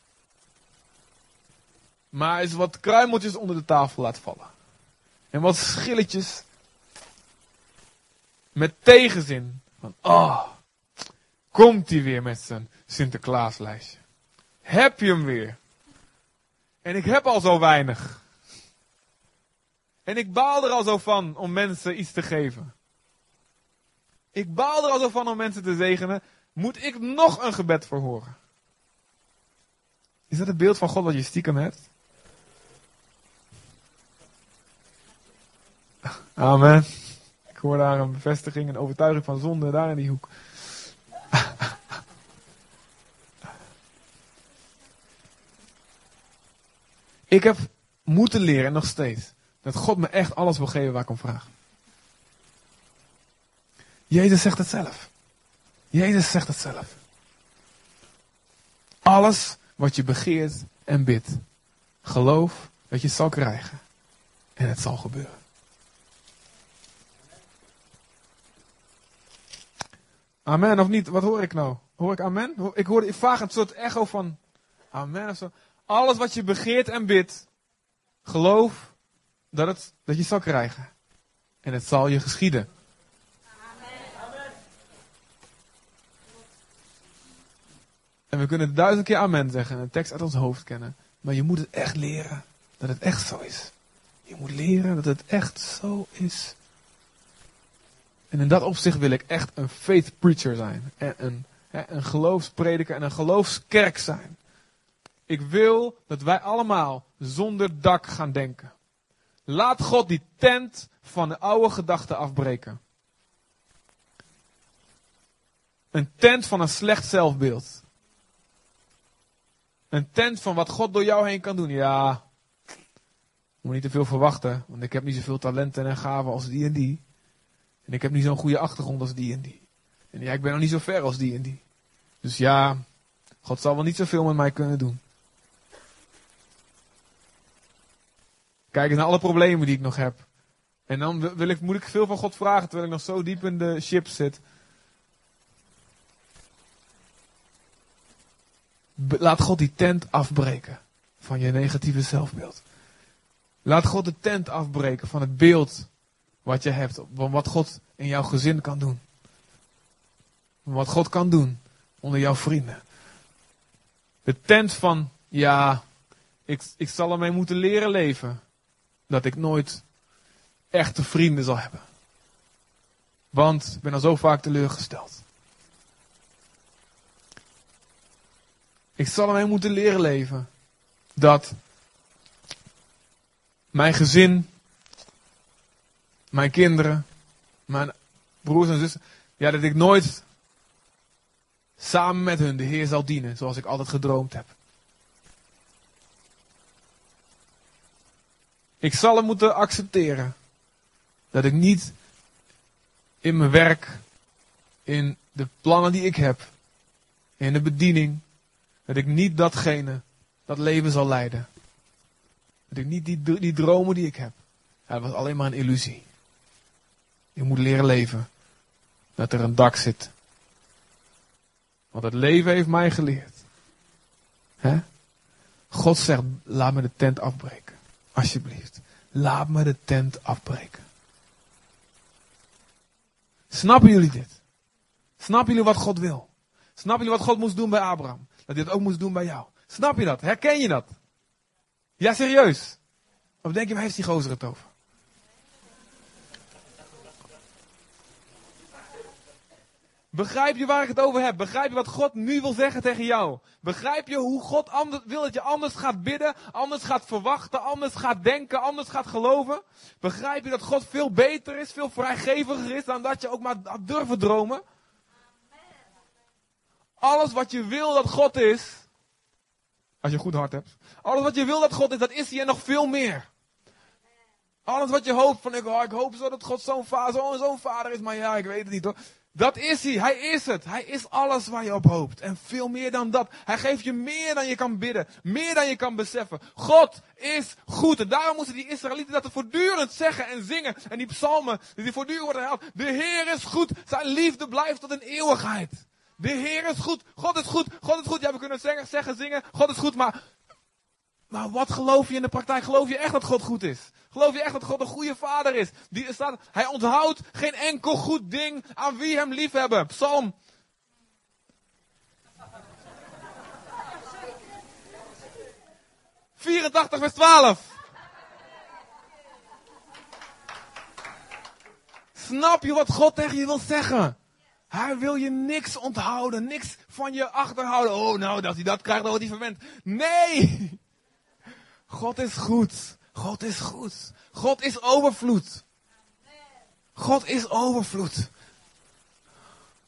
Maar eens wat kruimeltjes onder de tafel laat vallen. En wat schilletjes. Met tegenzin. Van, oh, komt hij weer met zijn Sinterklaaslijstje. Heb je hem weer? En ik heb al zo weinig. En ik baal er al zo van om mensen iets te geven. Ik baal er al zo van om mensen te zegenen. Moet ik nog een gebed voor horen? Is dat het beeld van God wat je stiekem hebt? Amen. Ik hoor daar een bevestiging, een overtuiging van zonde daar in die hoek. ik heb moeten leren, nog steeds, dat God me echt alles wil geven waar ik om vraag. Jezus zegt het zelf. Jezus zegt het zelf. Alles wat je begeert en bidt, geloof dat je het zal krijgen. En het zal gebeuren. Amen of niet? Wat hoor ik nou? Hoor ik amen? Ik hoorde vaag een soort echo van amen of zo. Alles wat je begeert en bidt, geloof dat, het, dat je zal krijgen. En het zal je geschieden. Amen. En we kunnen duizend keer amen zeggen en een tekst uit ons hoofd kennen. Maar je moet het echt leren dat het echt zo is. Je moet leren dat het echt zo is. En in dat opzicht wil ik echt een faith preacher zijn. En een, een geloofsprediker en een geloofskerk zijn. Ik wil dat wij allemaal zonder dak gaan denken. Laat God die tent van de oude gedachten afbreken. Een tent van een slecht zelfbeeld. Een tent van wat God door jou heen kan doen. Ja, moet niet te veel verwachten, want ik heb niet zoveel talenten en gaven als die en die. En ik heb niet zo'n goede achtergrond als die en die. En ja, ik ben nog niet zo ver als die en die. Dus ja, God zal wel niet zoveel met mij kunnen doen. Kijk eens naar alle problemen die ik nog heb. En dan wil ik, moet ik veel van God vragen terwijl ik nog zo diep in de chips zit. Laat God die tent afbreken van je negatieve zelfbeeld. Laat God de tent afbreken van het beeld wat je hebt. Van wat God in jouw gezin kan doen. Wat God kan doen onder jouw vrienden. De tent van, ja, ik, ik zal ermee moeten leren leven. Dat ik nooit echte vrienden zal hebben. Want ik ben al zo vaak teleurgesteld. Ik zal ermee moeten leren leven. Dat mijn gezin, mijn kinderen, mijn broers en zussen, ja, dat ik nooit samen met hun de Heer zal dienen, zoals ik altijd gedroomd heb. Ik zal hem moeten accepteren dat ik niet in mijn werk, in de plannen die ik heb, in de bediening, dat ik niet datgene, dat leven zal leiden. Dat ik niet die, die dromen die ik heb. Ja, dat was alleen maar een illusie. Je moet leren leven. Dat er een dak zit. Want het leven heeft mij geleerd. God zegt, laat me de tent afbreken. Alsjeblieft. Laat me de tent afbreken. Snappen jullie dit? Snappen jullie wat God wil? Snappen jullie wat God moest doen bij Abraham? Dat hij het ook moest doen bij jou. Snap je dat? Herken je dat? Ja, serieus. Of denk je, waar heeft die gozer het over? Begrijp je waar ik het over heb? Begrijp je wat God nu wil zeggen tegen jou? Begrijp je hoe God anders, wil dat je anders gaat bidden, anders gaat verwachten, anders gaat denken, anders gaat geloven? Begrijp je dat God veel beter is, veel vrijgeviger is dan dat je ook maar durven dromen? Alles wat je wil dat God is, Als je een goed hart hebt. Alles wat je wil dat God is, dat is hij en nog veel meer. Alles wat je hoopt van, ik, oh, ik hoop zo dat God zo'n vader, zo'n vader is, maar ja, ik weet het niet hoor. Dat is hij. Hij is het. Hij is alles waar je op hoopt. En veel meer dan dat. Hij geeft je meer dan je kan bidden. Meer dan je kan beseffen. God is goed. En daarom moeten die Israëlieten dat voortdurend zeggen en zingen. En die psalmen, die voortdurend worden herhaald. De Heer is goed. Zijn liefde blijft tot een eeuwigheid. De Heer is goed. God is goed. God is goed. Ja, we kunnen zeggen, zeggen, zingen. God is goed. Maar, maar wat geloof je in de praktijk? Geloof je echt dat God goed is? Geloof je echt dat God een goede vader is? Die staat, hij onthoudt geen enkel goed ding aan wie hem lief hebben. Psalm. ...84 vers 12. Snap je wat God tegen je wil zeggen? Hij wil je niks onthouden, niks van je achterhouden. Oh, nou, dat hij dat krijgt, dan wordt hij verwend. Nee! God is goed. God is goed. God is overvloed. God is overvloed.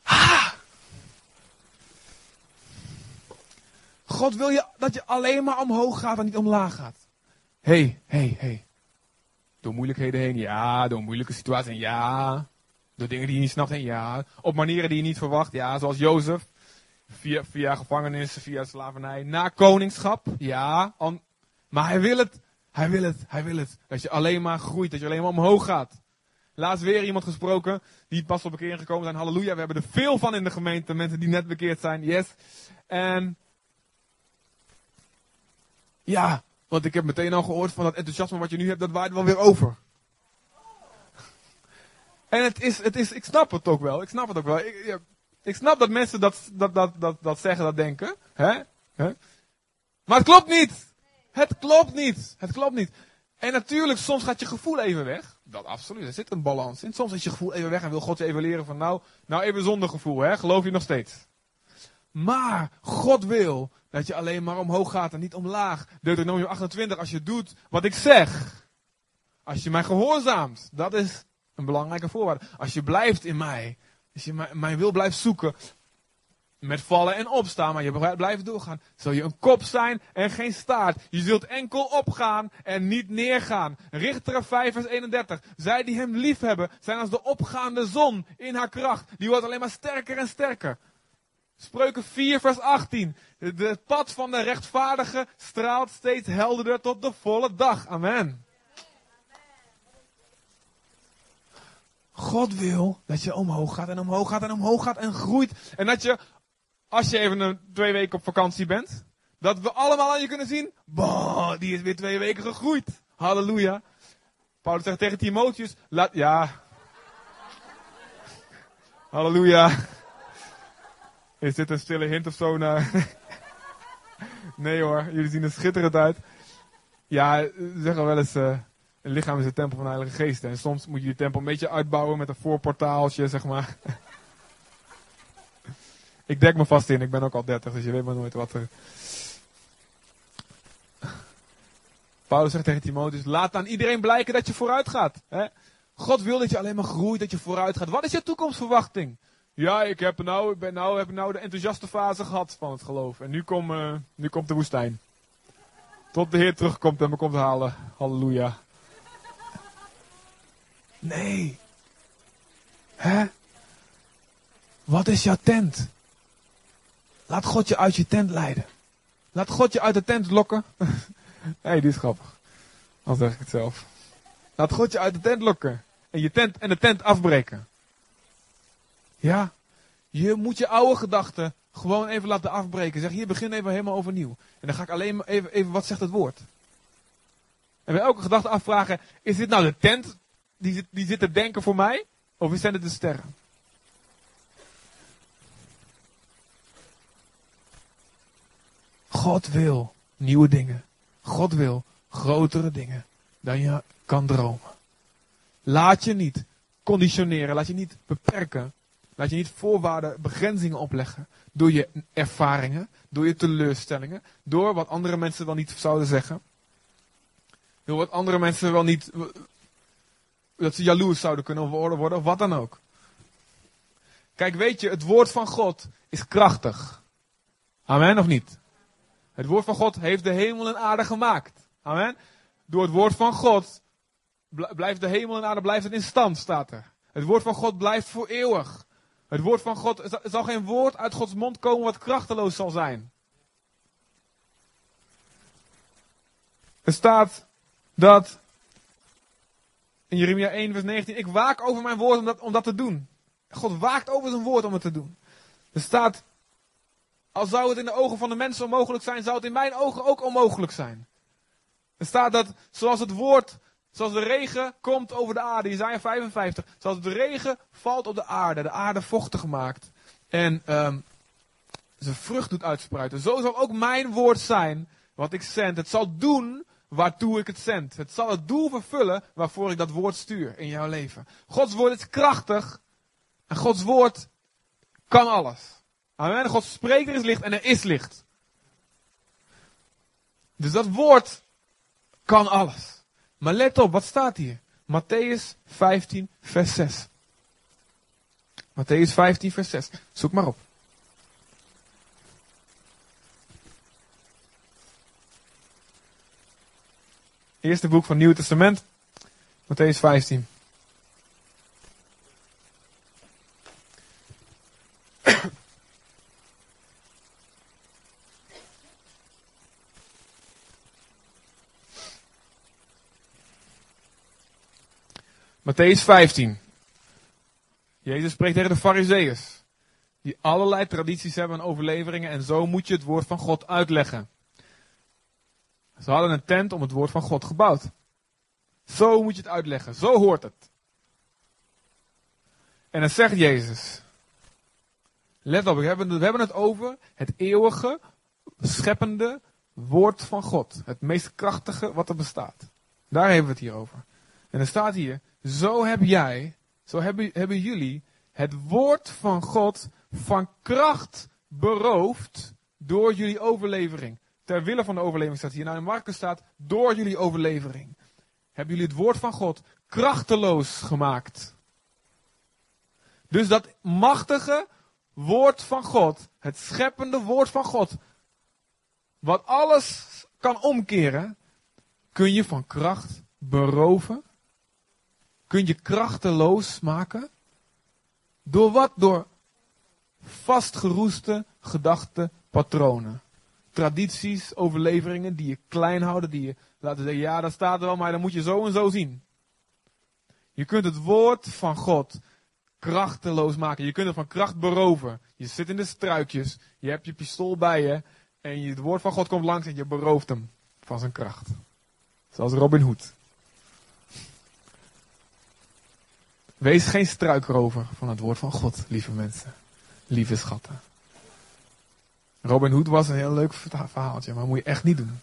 Ha! God wil je dat je alleen maar omhoog gaat en niet omlaag gaat. Hey, hey. Hey. Door moeilijkheden heen, ja. Door moeilijke situaties ja. Door dingen die je niet snapt heen, ja. Op manieren die je niet verwacht, ja. Zoals Jozef. Via, via via slavernij. Na koningschap, ja. Maar hij wil het hij wil het, hij wil het. Dat je alleen maar groeit, dat je alleen maar omhoog gaat. Laatst weer iemand gesproken die pas op bekering gekomen zijn. Halleluja, we hebben er veel van in de gemeente. Mensen die net bekeerd zijn, yes. En ja, want ik heb meteen al gehoord van dat enthousiasme wat je nu hebt, dat waait wel weer over. En het is, het is, ik snap het ook wel. Ik snap het ook wel. Ik, ik snap dat mensen dat, dat, dat, dat, dat zeggen, dat denken. Hè? Hè? Maar het klopt niet. Het klopt niet. Het klopt niet. En natuurlijk, soms gaat je gevoel even weg. Dat absoluut. Er zit een balans in. Soms is je gevoel even weg en wil God je even leren van nou, nou even zonder gevoel, hè? Geloof je nog steeds. Maar God wil dat je alleen maar omhoog gaat en niet omlaag. Deuteronomium 28, als je doet wat ik zeg. Als je mij gehoorzaamt. Dat is een belangrijke voorwaarde. Als je blijft in mij. Als je mijn wil blijft zoeken met vallen en opstaan, maar je blijft doorgaan, zul je een kop zijn en geen staart. Je zult enkel opgaan en niet neergaan. Richter 5 vers 31. Zij die hem lief hebben, zijn als de opgaande zon in haar kracht. Die wordt alleen maar sterker en sterker. Spreuken 4 vers 18. Het pad van de rechtvaardige straalt steeds helderder tot de volle dag. Amen. God wil dat je omhoog gaat en omhoog gaat en omhoog gaat en groeit. En dat je als je even een, twee weken op vakantie bent, dat we allemaal aan je kunnen zien, boh, die is weer twee weken gegroeid. Halleluja. Paulus zegt tegen Timotheus, laat, ja. Halleluja. Is dit een stille hint of zo nee hoor, jullie zien er schitterend uit. Ja, zeggen wel eens, uh, een lichaam is de tempel van de Heilige Geest. En soms moet je die tempel een beetje uitbouwen met een voorportaaltje, zeg maar. Ik dek me vast in, ik ben ook al 30, dus je weet maar nooit wat er. Paulus zegt tegen Timotheus: laat aan iedereen blijken dat je vooruit gaat. Hè? God wil dat je alleen maar groeit, dat je vooruit gaat. Wat is je toekomstverwachting? Ja, ik heb nou, ik ben nou, heb nou de enthousiaste fase gehad van het geloof. En nu, kom, uh, nu komt de woestijn. Tot de Heer terugkomt en me komt halen. Halleluja. Nee. Hè? Wat is jouw tent? Laat God je uit je tent leiden. Laat God je uit de tent lokken. Hé, hey, die is grappig. Dan zeg ik het zelf. Laat God je uit de tent lokken. En, je tent, en de tent afbreken. Ja. Je moet je oude gedachten gewoon even laten afbreken. Zeg, hier begin even helemaal overnieuw. En dan ga ik alleen even, even wat zegt het woord. En bij elke gedachte afvragen, is dit nou de tent die, die zit te denken voor mij? Of zijn het de sterren? God wil nieuwe dingen. God wil grotere dingen dan je kan dromen. Laat je niet conditioneren, laat je niet beperken. Laat je niet voorwaarden, begrenzingen opleggen. Door je ervaringen, door je teleurstellingen, door wat andere mensen wel niet zouden zeggen. Door wat andere mensen wel niet, dat ze jaloers zouden kunnen worden, of wat dan ook. Kijk, weet je, het woord van God is krachtig. Amen of niet? Het woord van God heeft de hemel en aarde gemaakt. Amen. Door het woord van God blijft de hemel en aarde blijft in stand, staat er. Het woord van God blijft voor eeuwig. Het woord van God, er zal geen woord uit Gods mond komen wat krachteloos zal zijn. Er staat dat in Jeremia 1, vers 19, ik waak over mijn woord om dat, om dat te doen. God waakt over zijn woord om het te doen. Er staat, al zou het in de ogen van de mensen onmogelijk zijn, zou het in mijn ogen ook onmogelijk zijn. Er staat dat zoals het woord, zoals de regen komt over de aarde, Isaiah 55, zoals de regen valt op de aarde, de aarde vochtig maakt en um, zijn vrucht doet uitspruiten. Zo zal ook mijn woord zijn, wat ik zend. Het zal doen waartoe ik het zend. Het zal het doel vervullen waarvoor ik dat woord stuur in jouw leven. Gods woord is krachtig en Gods woord kan alles. Amen. God spreekt, er is licht en er is licht. Dus dat woord kan alles. Maar let op, wat staat hier? Matthäus 15, vers 6. Matthäus 15, vers 6. Zoek maar op. Eerste boek van het Nieuwe Testament. Matthäus 15. Matthäus 15. Jezus spreekt tegen de fariseeërs. Die allerlei tradities hebben en overleveringen. En zo moet je het woord van God uitleggen. Ze hadden een tent om het woord van God gebouwd. Zo moet je het uitleggen. Zo hoort het. En dan zegt Jezus. Let op, we hebben, we hebben het over het eeuwige, scheppende woord van God. Het meest krachtige wat er bestaat. Daar hebben we het hier over. En er staat hier, zo heb jij, zo hebben, hebben jullie het woord van God van kracht beroofd door jullie overlevering. Ter wille van de overlevering staat hier. Nou in Marcus staat, door jullie overlevering. Hebben jullie het woord van God krachteloos gemaakt. Dus dat machtige woord van God, het scheppende woord van God, wat alles kan omkeren, kun je van kracht beroven kun je krachteloos maken. Door wat? Door vastgeroeste gedachtepatronen. Tradities, overleveringen die je klein houden, die je laten zeggen, ja dat staat er wel, maar dan moet je zo en zo zien. Je kunt het woord van God krachteloos maken. Je kunt het van kracht beroven. Je zit in de struikjes, je hebt je pistool bij je en het woord van God komt langs en je berooft hem van zijn kracht. Zoals Robin Hood. Wees geen struikrover van het woord van God, lieve mensen. Lieve schatten. Robin Hood was een heel leuk verhaaltje, maar moet je echt niet doen.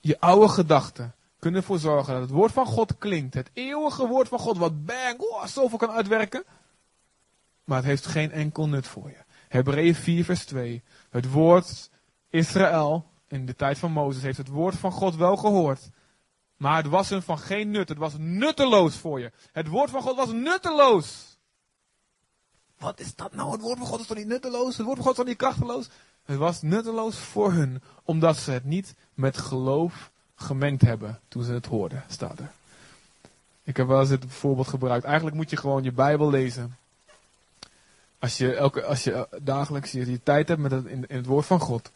Je oude gedachten kunnen ervoor zorgen dat het woord van God klinkt. Het eeuwige woord van God, wat bang, oh, zoveel kan uitwerken. Maar het heeft geen enkel nut voor je. Hebreeën 4 vers 2. Het woord Israël, in de tijd van Mozes, heeft het woord van God wel gehoord. Maar het was hun van geen nut. Het was nutteloos voor je. Het woord van God was nutteloos. Wat is dat nou? Het woord van God is toch niet nutteloos? Het woord van God is toch niet krachteloos? Het was nutteloos voor hun, omdat ze het niet met geloof gemengd hebben toen ze het hoorden, staat er. Ik heb wel eens het voorbeeld gebruikt. Eigenlijk moet je gewoon je Bijbel lezen. Als je, elke, als je dagelijks je, je tijd hebt met het, in, in het woord van God.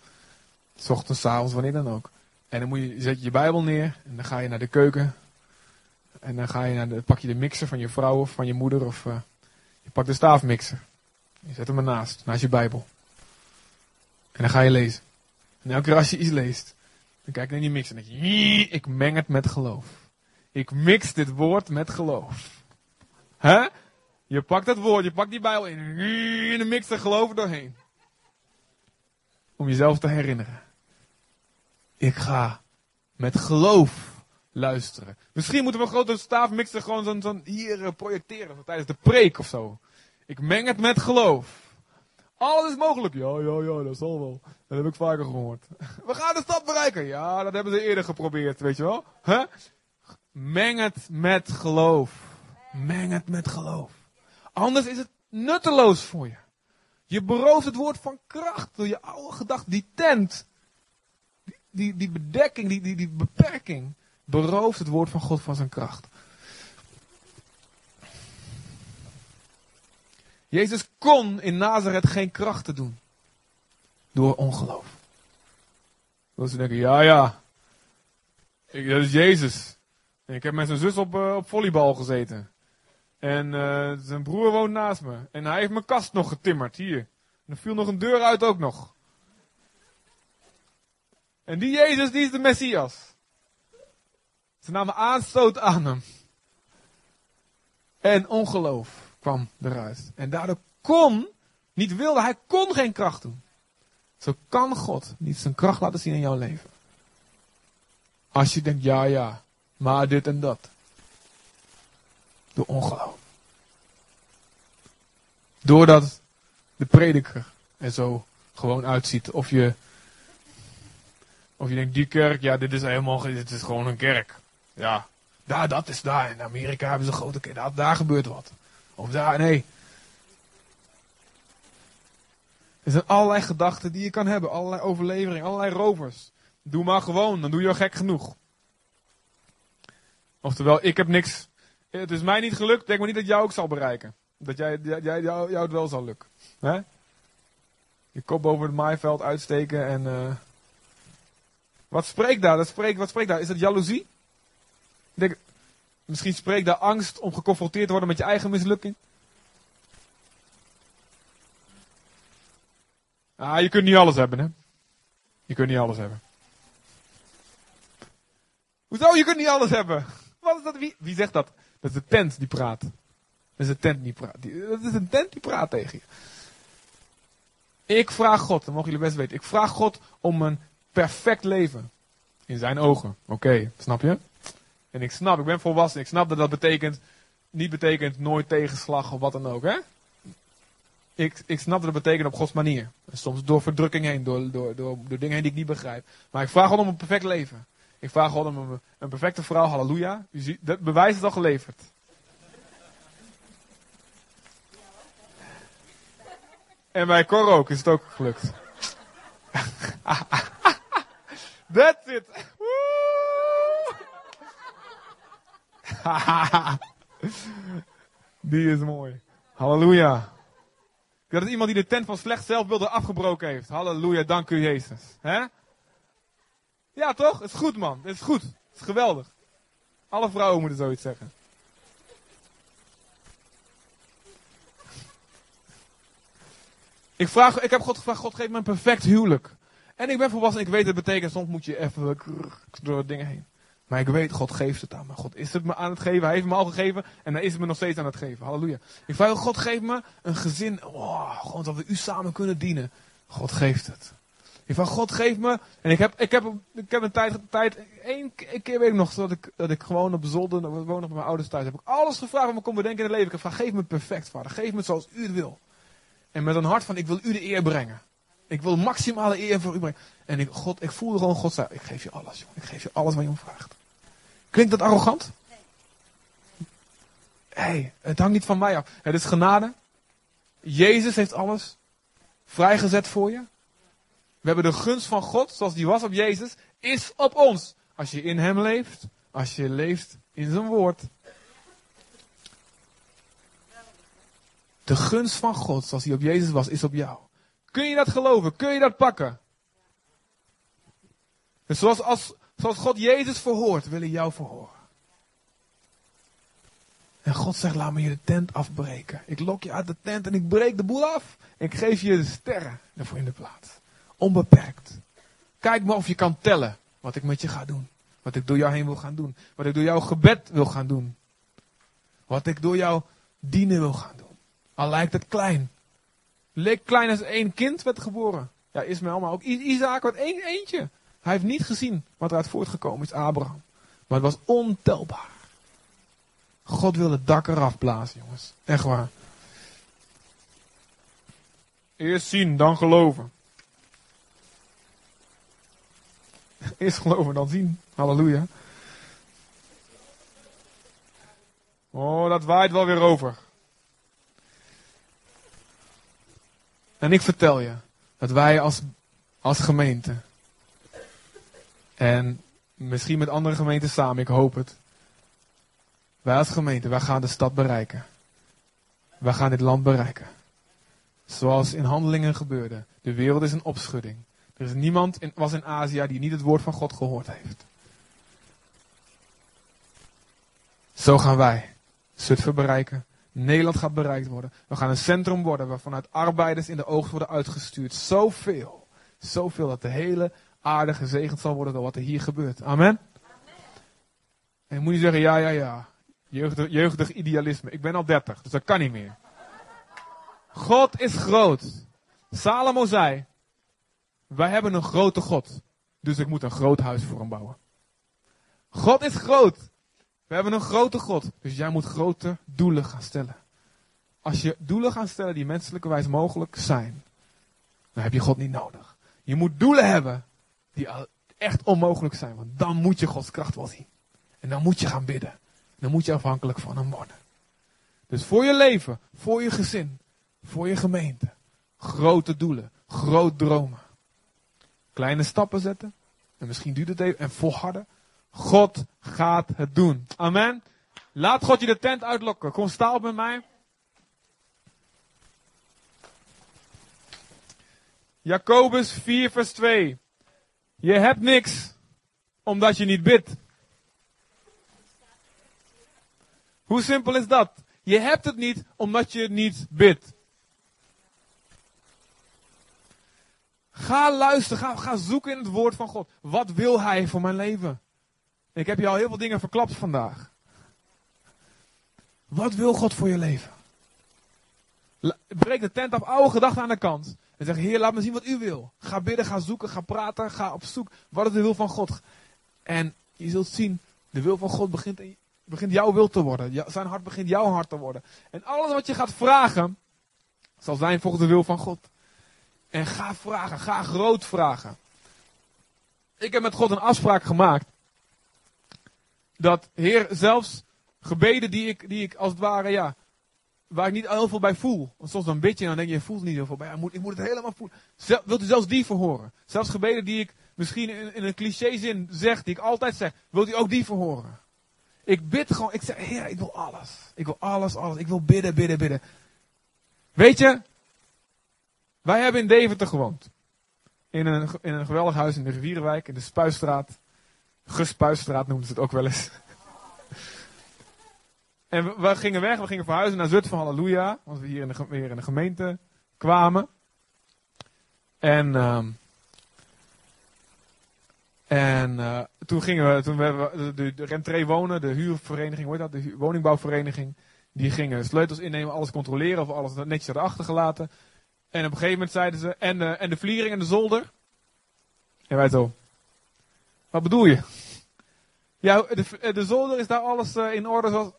S ochtends, avonds, wanneer dan ook. En dan moet je, zet je je Bijbel neer en dan ga je naar de keuken. En dan ga je naar de, pak je de mixer van je vrouw of van je moeder of uh, je pakt de staafmixer. Je zet hem ernaast, naast je Bijbel. En dan ga je lezen. En elke keer als je iets leest, dan kijk je naar die mixer en dan denk je, ik meng het met geloof. Ik mix dit woord met geloof. Hè? Je pakt dat woord, je pakt die Bijbel in, de mixer geloof er doorheen. Om jezelf te herinneren. Ik ga met geloof luisteren. Misschien moeten we een grote staafmixer gewoon zo'n zo hier eh, projecteren tijdens de preek of zo. Ik meng het met geloof. Alles is mogelijk. Ja, ja, ja, dat zal wel. Dat heb ik vaker gehoord. We gaan de stad bereiken. Ja, dat hebben ze eerder geprobeerd, weet je wel. Huh? Meng het met geloof. Meng het met geloof. Anders is het nutteloos voor je. Je berooft het woord van kracht door je oude gedachten. Die tent, die, die, bedekking, die, die, die beperking, berooft het woord van God van zijn kracht. Jezus kon in Nazareth geen krachten doen. Door ongeloof. Dat ze denken, ja ja, dat is Jezus. Ik heb met zijn zus op, uh, op volleybal gezeten. En uh, zijn broer woont naast me. En hij heeft mijn kast nog getimmerd, hier. En er viel nog een deur uit ook nog. En die Jezus, die is de Messias. Ze namen aanstoot aan hem. En ongeloof kwam eruit. En daardoor kon, niet wilde, hij kon geen kracht doen. Zo kan God niet zijn kracht laten zien in jouw leven. Als je denkt, ja ja, maar dit en dat. Door ongeloof. Doordat de prediker er zo gewoon uitziet. Of je, of je denkt, die kerk, ja, dit is helemaal, dit is gewoon een kerk. Ja, daar, dat is daar. In Amerika hebben ze een grote kerk. Daar, daar gebeurt wat. Of daar, nee. Er zijn allerlei gedachten die je kan hebben. Allerlei overleveringen, allerlei rovers. Doe maar gewoon, dan doe je al gek genoeg. Oftewel, ik heb niks. Het is mij niet gelukt, denk maar niet dat jou ook zal bereiken. Dat jij, jij, jou, het wel zal lukken. Hè? Je kop boven het maaiveld uitsteken en. Uh... Wat spreekt daar? Dat spreekt, wat spreekt daar? Is dat jaloezie? denk, misschien spreekt daar angst om geconfronteerd te worden met je eigen mislukking. Ah, je kunt niet alles hebben, hè? Je kunt niet alles hebben. Hoezo? Je kunt niet alles hebben. Wat is dat? Wie, wie zegt dat? Dat is de tent die praat. Dat is de tent die praat. Dat is een tent die praat tegen je. Ik vraag God, dat mogen jullie best weten. Ik vraag God om een perfect leven. In zijn ogen. Oké, snap je? En ik snap, ik ben volwassen. Ik snap dat dat betekent, niet betekent nooit tegenslag of wat dan ook. Hè? Ik, ik snap dat dat betekent op Gods manier. Soms door verdrukking heen, door, door, door, door dingen heen die ik niet begrijp. Maar ik vraag God om een perfect leven. Ik vraag God om een, een perfecte vrouw, halleluja. U ziet, dat bewijs is al geleverd. En bij Cor ook is het ook gelukt. That's it. die is mooi. Halleluja. Dat is iemand die de tent van slecht zelfbeelden afgebroken heeft. Halleluja, dank u Jezus. Hè? Ja, toch? Het is goed, man. Het is goed. Het is geweldig. Alle vrouwen moeten zoiets zeggen. Ik, vraag, ik heb God gevraagd, God geef me een perfect huwelijk. En ik ben volwassen ik weet het betekent, soms moet je even door dingen heen. Maar ik weet, God geeft het aan me. God is het me aan het geven. Hij heeft me al gegeven. En hij is het me nog steeds aan het geven. Halleluja. Ik vraag, God geef me een gezin. Oh, gewoon dat we u samen kunnen dienen. God geeft het. Ik van God geef me. En ik heb, ik heb, ik heb een tijd, tijd één, keer weet ik nog, dat ik, dat ik gewoon op zolder, nog bij mijn ouders thuis, heb ik alles gevraagd wat me kon bedenken in het leven. Ik heb geef me perfect, vader. Geef me het zoals u het wil. En met een hart van, ik wil u de eer brengen. Ik wil maximale eer voor u brengen. En ik, God, ik voelde gewoon God zei, ik geef je alles, joh. Ik geef je alles wat je om vraagt. Klinkt dat arrogant? Hé, het hangt niet van mij af. Het is genade. Jezus heeft alles vrijgezet voor je. We hebben de gunst van God, zoals die was op Jezus, is op ons. Als je in Hem leeft, als je leeft in zijn woord. De gunst van God, zoals die op Jezus was, is op jou. Kun je dat geloven? Kun je dat pakken? Dus zoals, als, zoals God Jezus verhoort, wil hij jou verhoren. En God zegt, laat me je de tent afbreken. Ik lok je uit de tent en ik breek de boel af. En ik geef je de sterren ervoor in de plaats. Onbeperkt. Kijk maar of je kan tellen wat ik met je ga doen. Wat ik door jou heen wil gaan doen. Wat ik door jouw gebed wil gaan doen. Wat ik door jouw dienen wil gaan doen. Al lijkt het klein. Leek klein als één kind werd geboren. Ja, Ismaël, maar ook Isaac, wat één eentje. Hij heeft niet gezien wat eruit voortgekomen is, Abraham. Maar het was ontelbaar. God wil het dak eraf blazen, jongens. Echt waar. Eerst zien, dan geloven. Eerst geloven, dan zien. Halleluja. Oh, dat waait wel weer over. En ik vertel je dat wij als, als gemeente, en misschien met andere gemeenten samen, ik hoop het. Wij als gemeente, wij gaan de stad bereiken. Wij gaan dit land bereiken. Zoals in handelingen gebeurde. De wereld is een opschudding. Er is niemand in, was in Azië die niet het woord van God gehoord heeft. Zo gaan wij Zutphen bereiken. Nederland gaat bereikt worden. We gaan een centrum worden waar vanuit arbeiders in de oogst worden uitgestuurd. Zoveel. Zoveel dat de hele aarde gezegend zal worden door wat er hier gebeurt. Amen. En je moet niet zeggen, ja, ja, ja. Jeugdig, jeugdig idealisme. Ik ben al 30, dus dat kan niet meer. God is groot. Salomo zei, wij hebben een grote God. Dus ik moet een groot huis voor hem bouwen. God is groot. We hebben een grote God. Dus jij moet grote doelen gaan stellen. Als je doelen gaat stellen die menselijkerwijs mogelijk zijn, dan heb je God niet nodig. Je moet doelen hebben die echt onmogelijk zijn. Want dan moet je Gods kracht wel zien. En dan moet je gaan bidden. Dan moet je afhankelijk van hem worden. Dus voor je leven, voor je gezin, voor je gemeente. Grote doelen, groot dromen. Kleine stappen zetten. En misschien duurt het even. En volharden. God gaat het doen. Amen. Laat God je de tent uitlokken. Kom sta op met mij. Jacobus 4 vers 2. Je hebt niks omdat je niet bidt. Hoe simpel is dat? Je hebt het niet omdat je niet bidt. Ga luisteren, ga, ga zoeken in het woord van God. Wat wil Hij voor mijn leven? Ik heb je al heel veel dingen verklapt vandaag. Wat wil God voor je leven? Breek de tent af, oude gedachten aan de kant. En zeg, Heer, laat me zien wat u wil. Ga bidden, ga zoeken, ga praten, ga op zoek. Wat is de wil van God? En je zult zien, de wil van God begint, begint jouw wil te worden. Zijn hart begint jouw hart te worden. En alles wat je gaat vragen, zal zijn volgens de wil van God. En ga vragen, ga groot vragen. Ik heb met God een afspraak gemaakt. Dat Heer, zelfs gebeden die ik, die ik als het ware, ja, waar ik niet heel veel bij voel. Want soms dan bid je en dan denk je, je voelt niet heel veel bij. Ik moet, ik moet het helemaal voelen. wilt u zelfs die verhoren? Zelfs gebeden die ik misschien in, een clichézin zeg, die ik altijd zeg, wilt u ook die verhoren? Ik bid gewoon, ik zeg, Heer, ik wil alles. Ik wil alles, alles. Ik wil bidden, bidden, bidden. Weet je, wij hebben in Deventer gewoond. In een, in een geweldig huis in de Rivierenwijk, in de Spuistraat. Gespuistraat noemen ze het ook wel eens. En we, gingen weg, we gingen verhuizen naar Zutphen, halleluja. Want we hier in de, weer in de gemeente kwamen. En, uh, en uh, toen gingen we, toen we de, de, de rentree wonen, de huurvereniging, hoe heet dat, de woningbouwvereniging. Die gingen sleutels innemen, alles controleren of alles netjes hadden achtergelaten. En op een gegeven moment zeiden ze, en, en de vliering en de zolder. En wij zo, wat bedoel je? Ja, de, de zolder is daar alles uh, in orde zoals,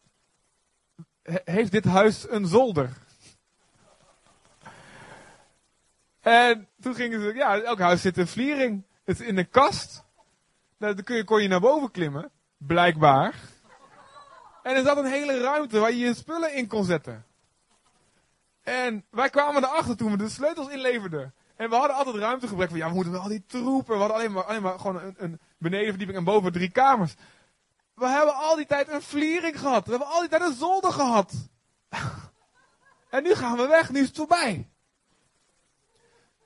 heeft dit huis een zolder? En toen gingen ze, ja, elk huis zit een vliering. Het is in een kast. Nou, dan kun je, kon je naar boven klimmen, blijkbaar. En er zat een hele ruimte waar je je spullen in kon zetten. En wij kwamen erachter toen we de sleutels inleverden. En we hadden altijd ruimtegebrek van, ja, we moeten wel al die troepen. We hadden alleen maar, alleen maar gewoon een, een benedenverdieping en boven drie kamers. We hebben al die tijd een vliering gehad. We hebben al die tijd een zolder gehad. en nu gaan we weg, nu is het voorbij.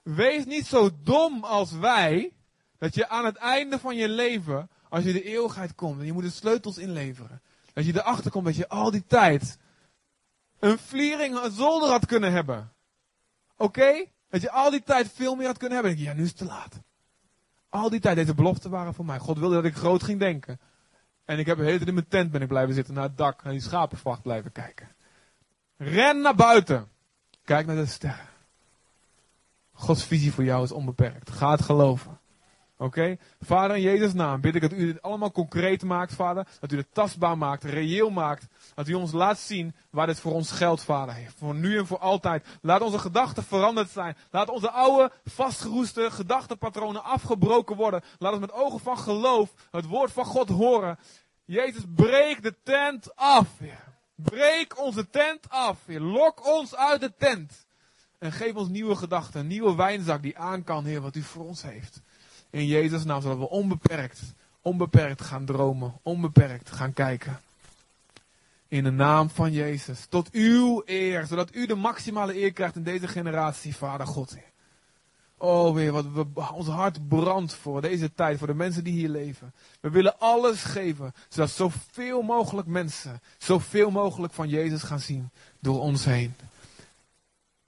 Wees niet zo dom als wij, dat je aan het einde van je leven, als je de eeuwigheid komt en je moet de sleutels inleveren, dat je erachter komt dat je al die tijd een vliering, een zolder had kunnen hebben. Oké? Dat je al die tijd veel meer had kunnen hebben. Ja, nu is het te laat. Al die tijd, deze beloften waren voor mij. God wilde dat ik groot ging denken. En ik heb de hele tijd in mijn tent ben ik blijven zitten naar het dak. Naar die schapenvacht blijven kijken. Ren naar buiten. Kijk naar de sterren. Gods visie voor jou is onbeperkt. Ga het geloven. Oké? Vader, in Jezus' naam bid ik dat u dit allemaal concreet maakt, Vader. Dat u het tastbaar maakt, reëel maakt. Dat u ons laat zien waar dit voor ons geldt, Vader. Voor nu en voor altijd. Laat onze gedachten veranderd zijn. Laat onze oude, vastgeroeste gedachtenpatronen afgebroken worden. Laat ons met ogen van geloof het woord van God horen. Jezus, breek de tent af. Breek onze tent af. Lok ons uit de tent. En geef ons nieuwe gedachten, een nieuwe wijnzak die aan kan, Heer, wat u voor ons heeft. In Jezus' naam, zodat we onbeperkt, onbeperkt gaan dromen, onbeperkt gaan kijken. In de naam van Jezus. Tot uw eer, zodat u de maximale eer krijgt in deze generatie, Vader God. Oh weer, wat ons hart brandt voor deze tijd, voor de mensen die hier leven. We willen alles geven, zodat zoveel mogelijk mensen, zoveel mogelijk van Jezus gaan zien door ons heen.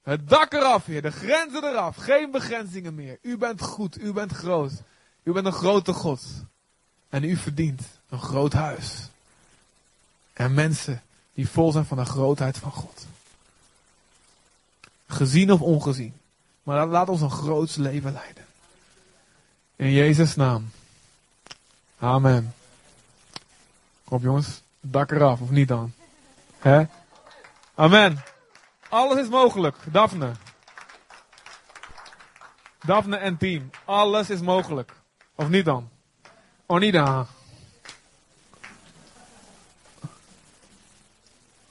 Het dak eraf, Heer, de grenzen eraf, geen begrenzingen meer. U bent goed, u bent groot. U bent een grote God. En u verdient een groot huis. En mensen die vol zijn van de grootheid van God. Gezien of ongezien. Maar laat ons een groots leven leiden. In Jezus' naam. Amen. Kom op jongens, dak eraf of niet dan? Hè? Amen. Alles is mogelijk, Daphne. Daphne en team. Alles is mogelijk. Of niet dan?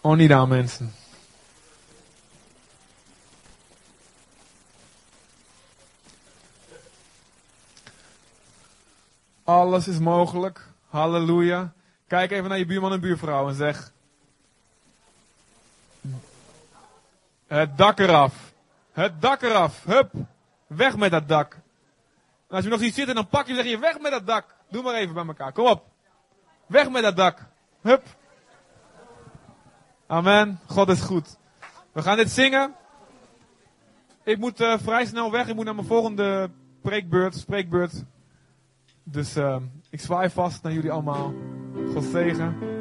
Niet aan mensen. Alles is mogelijk. Halleluja. Kijk even naar je buurman en buurvrouw en zeg. Het dak eraf. Het dak eraf. Hup. Weg met dat dak. Als je nog ziet zitten, dan pak je zeg je weg met dat dak. Doe maar even bij elkaar. Kom op. Weg met dat dak. Hup. Amen. God is goed. We gaan dit zingen. Ik moet uh, vrij snel weg. Ik moet naar mijn volgende preekbeurt, spreekbeurt. Dus uh, ik zwaai vast naar jullie allemaal. God zegen.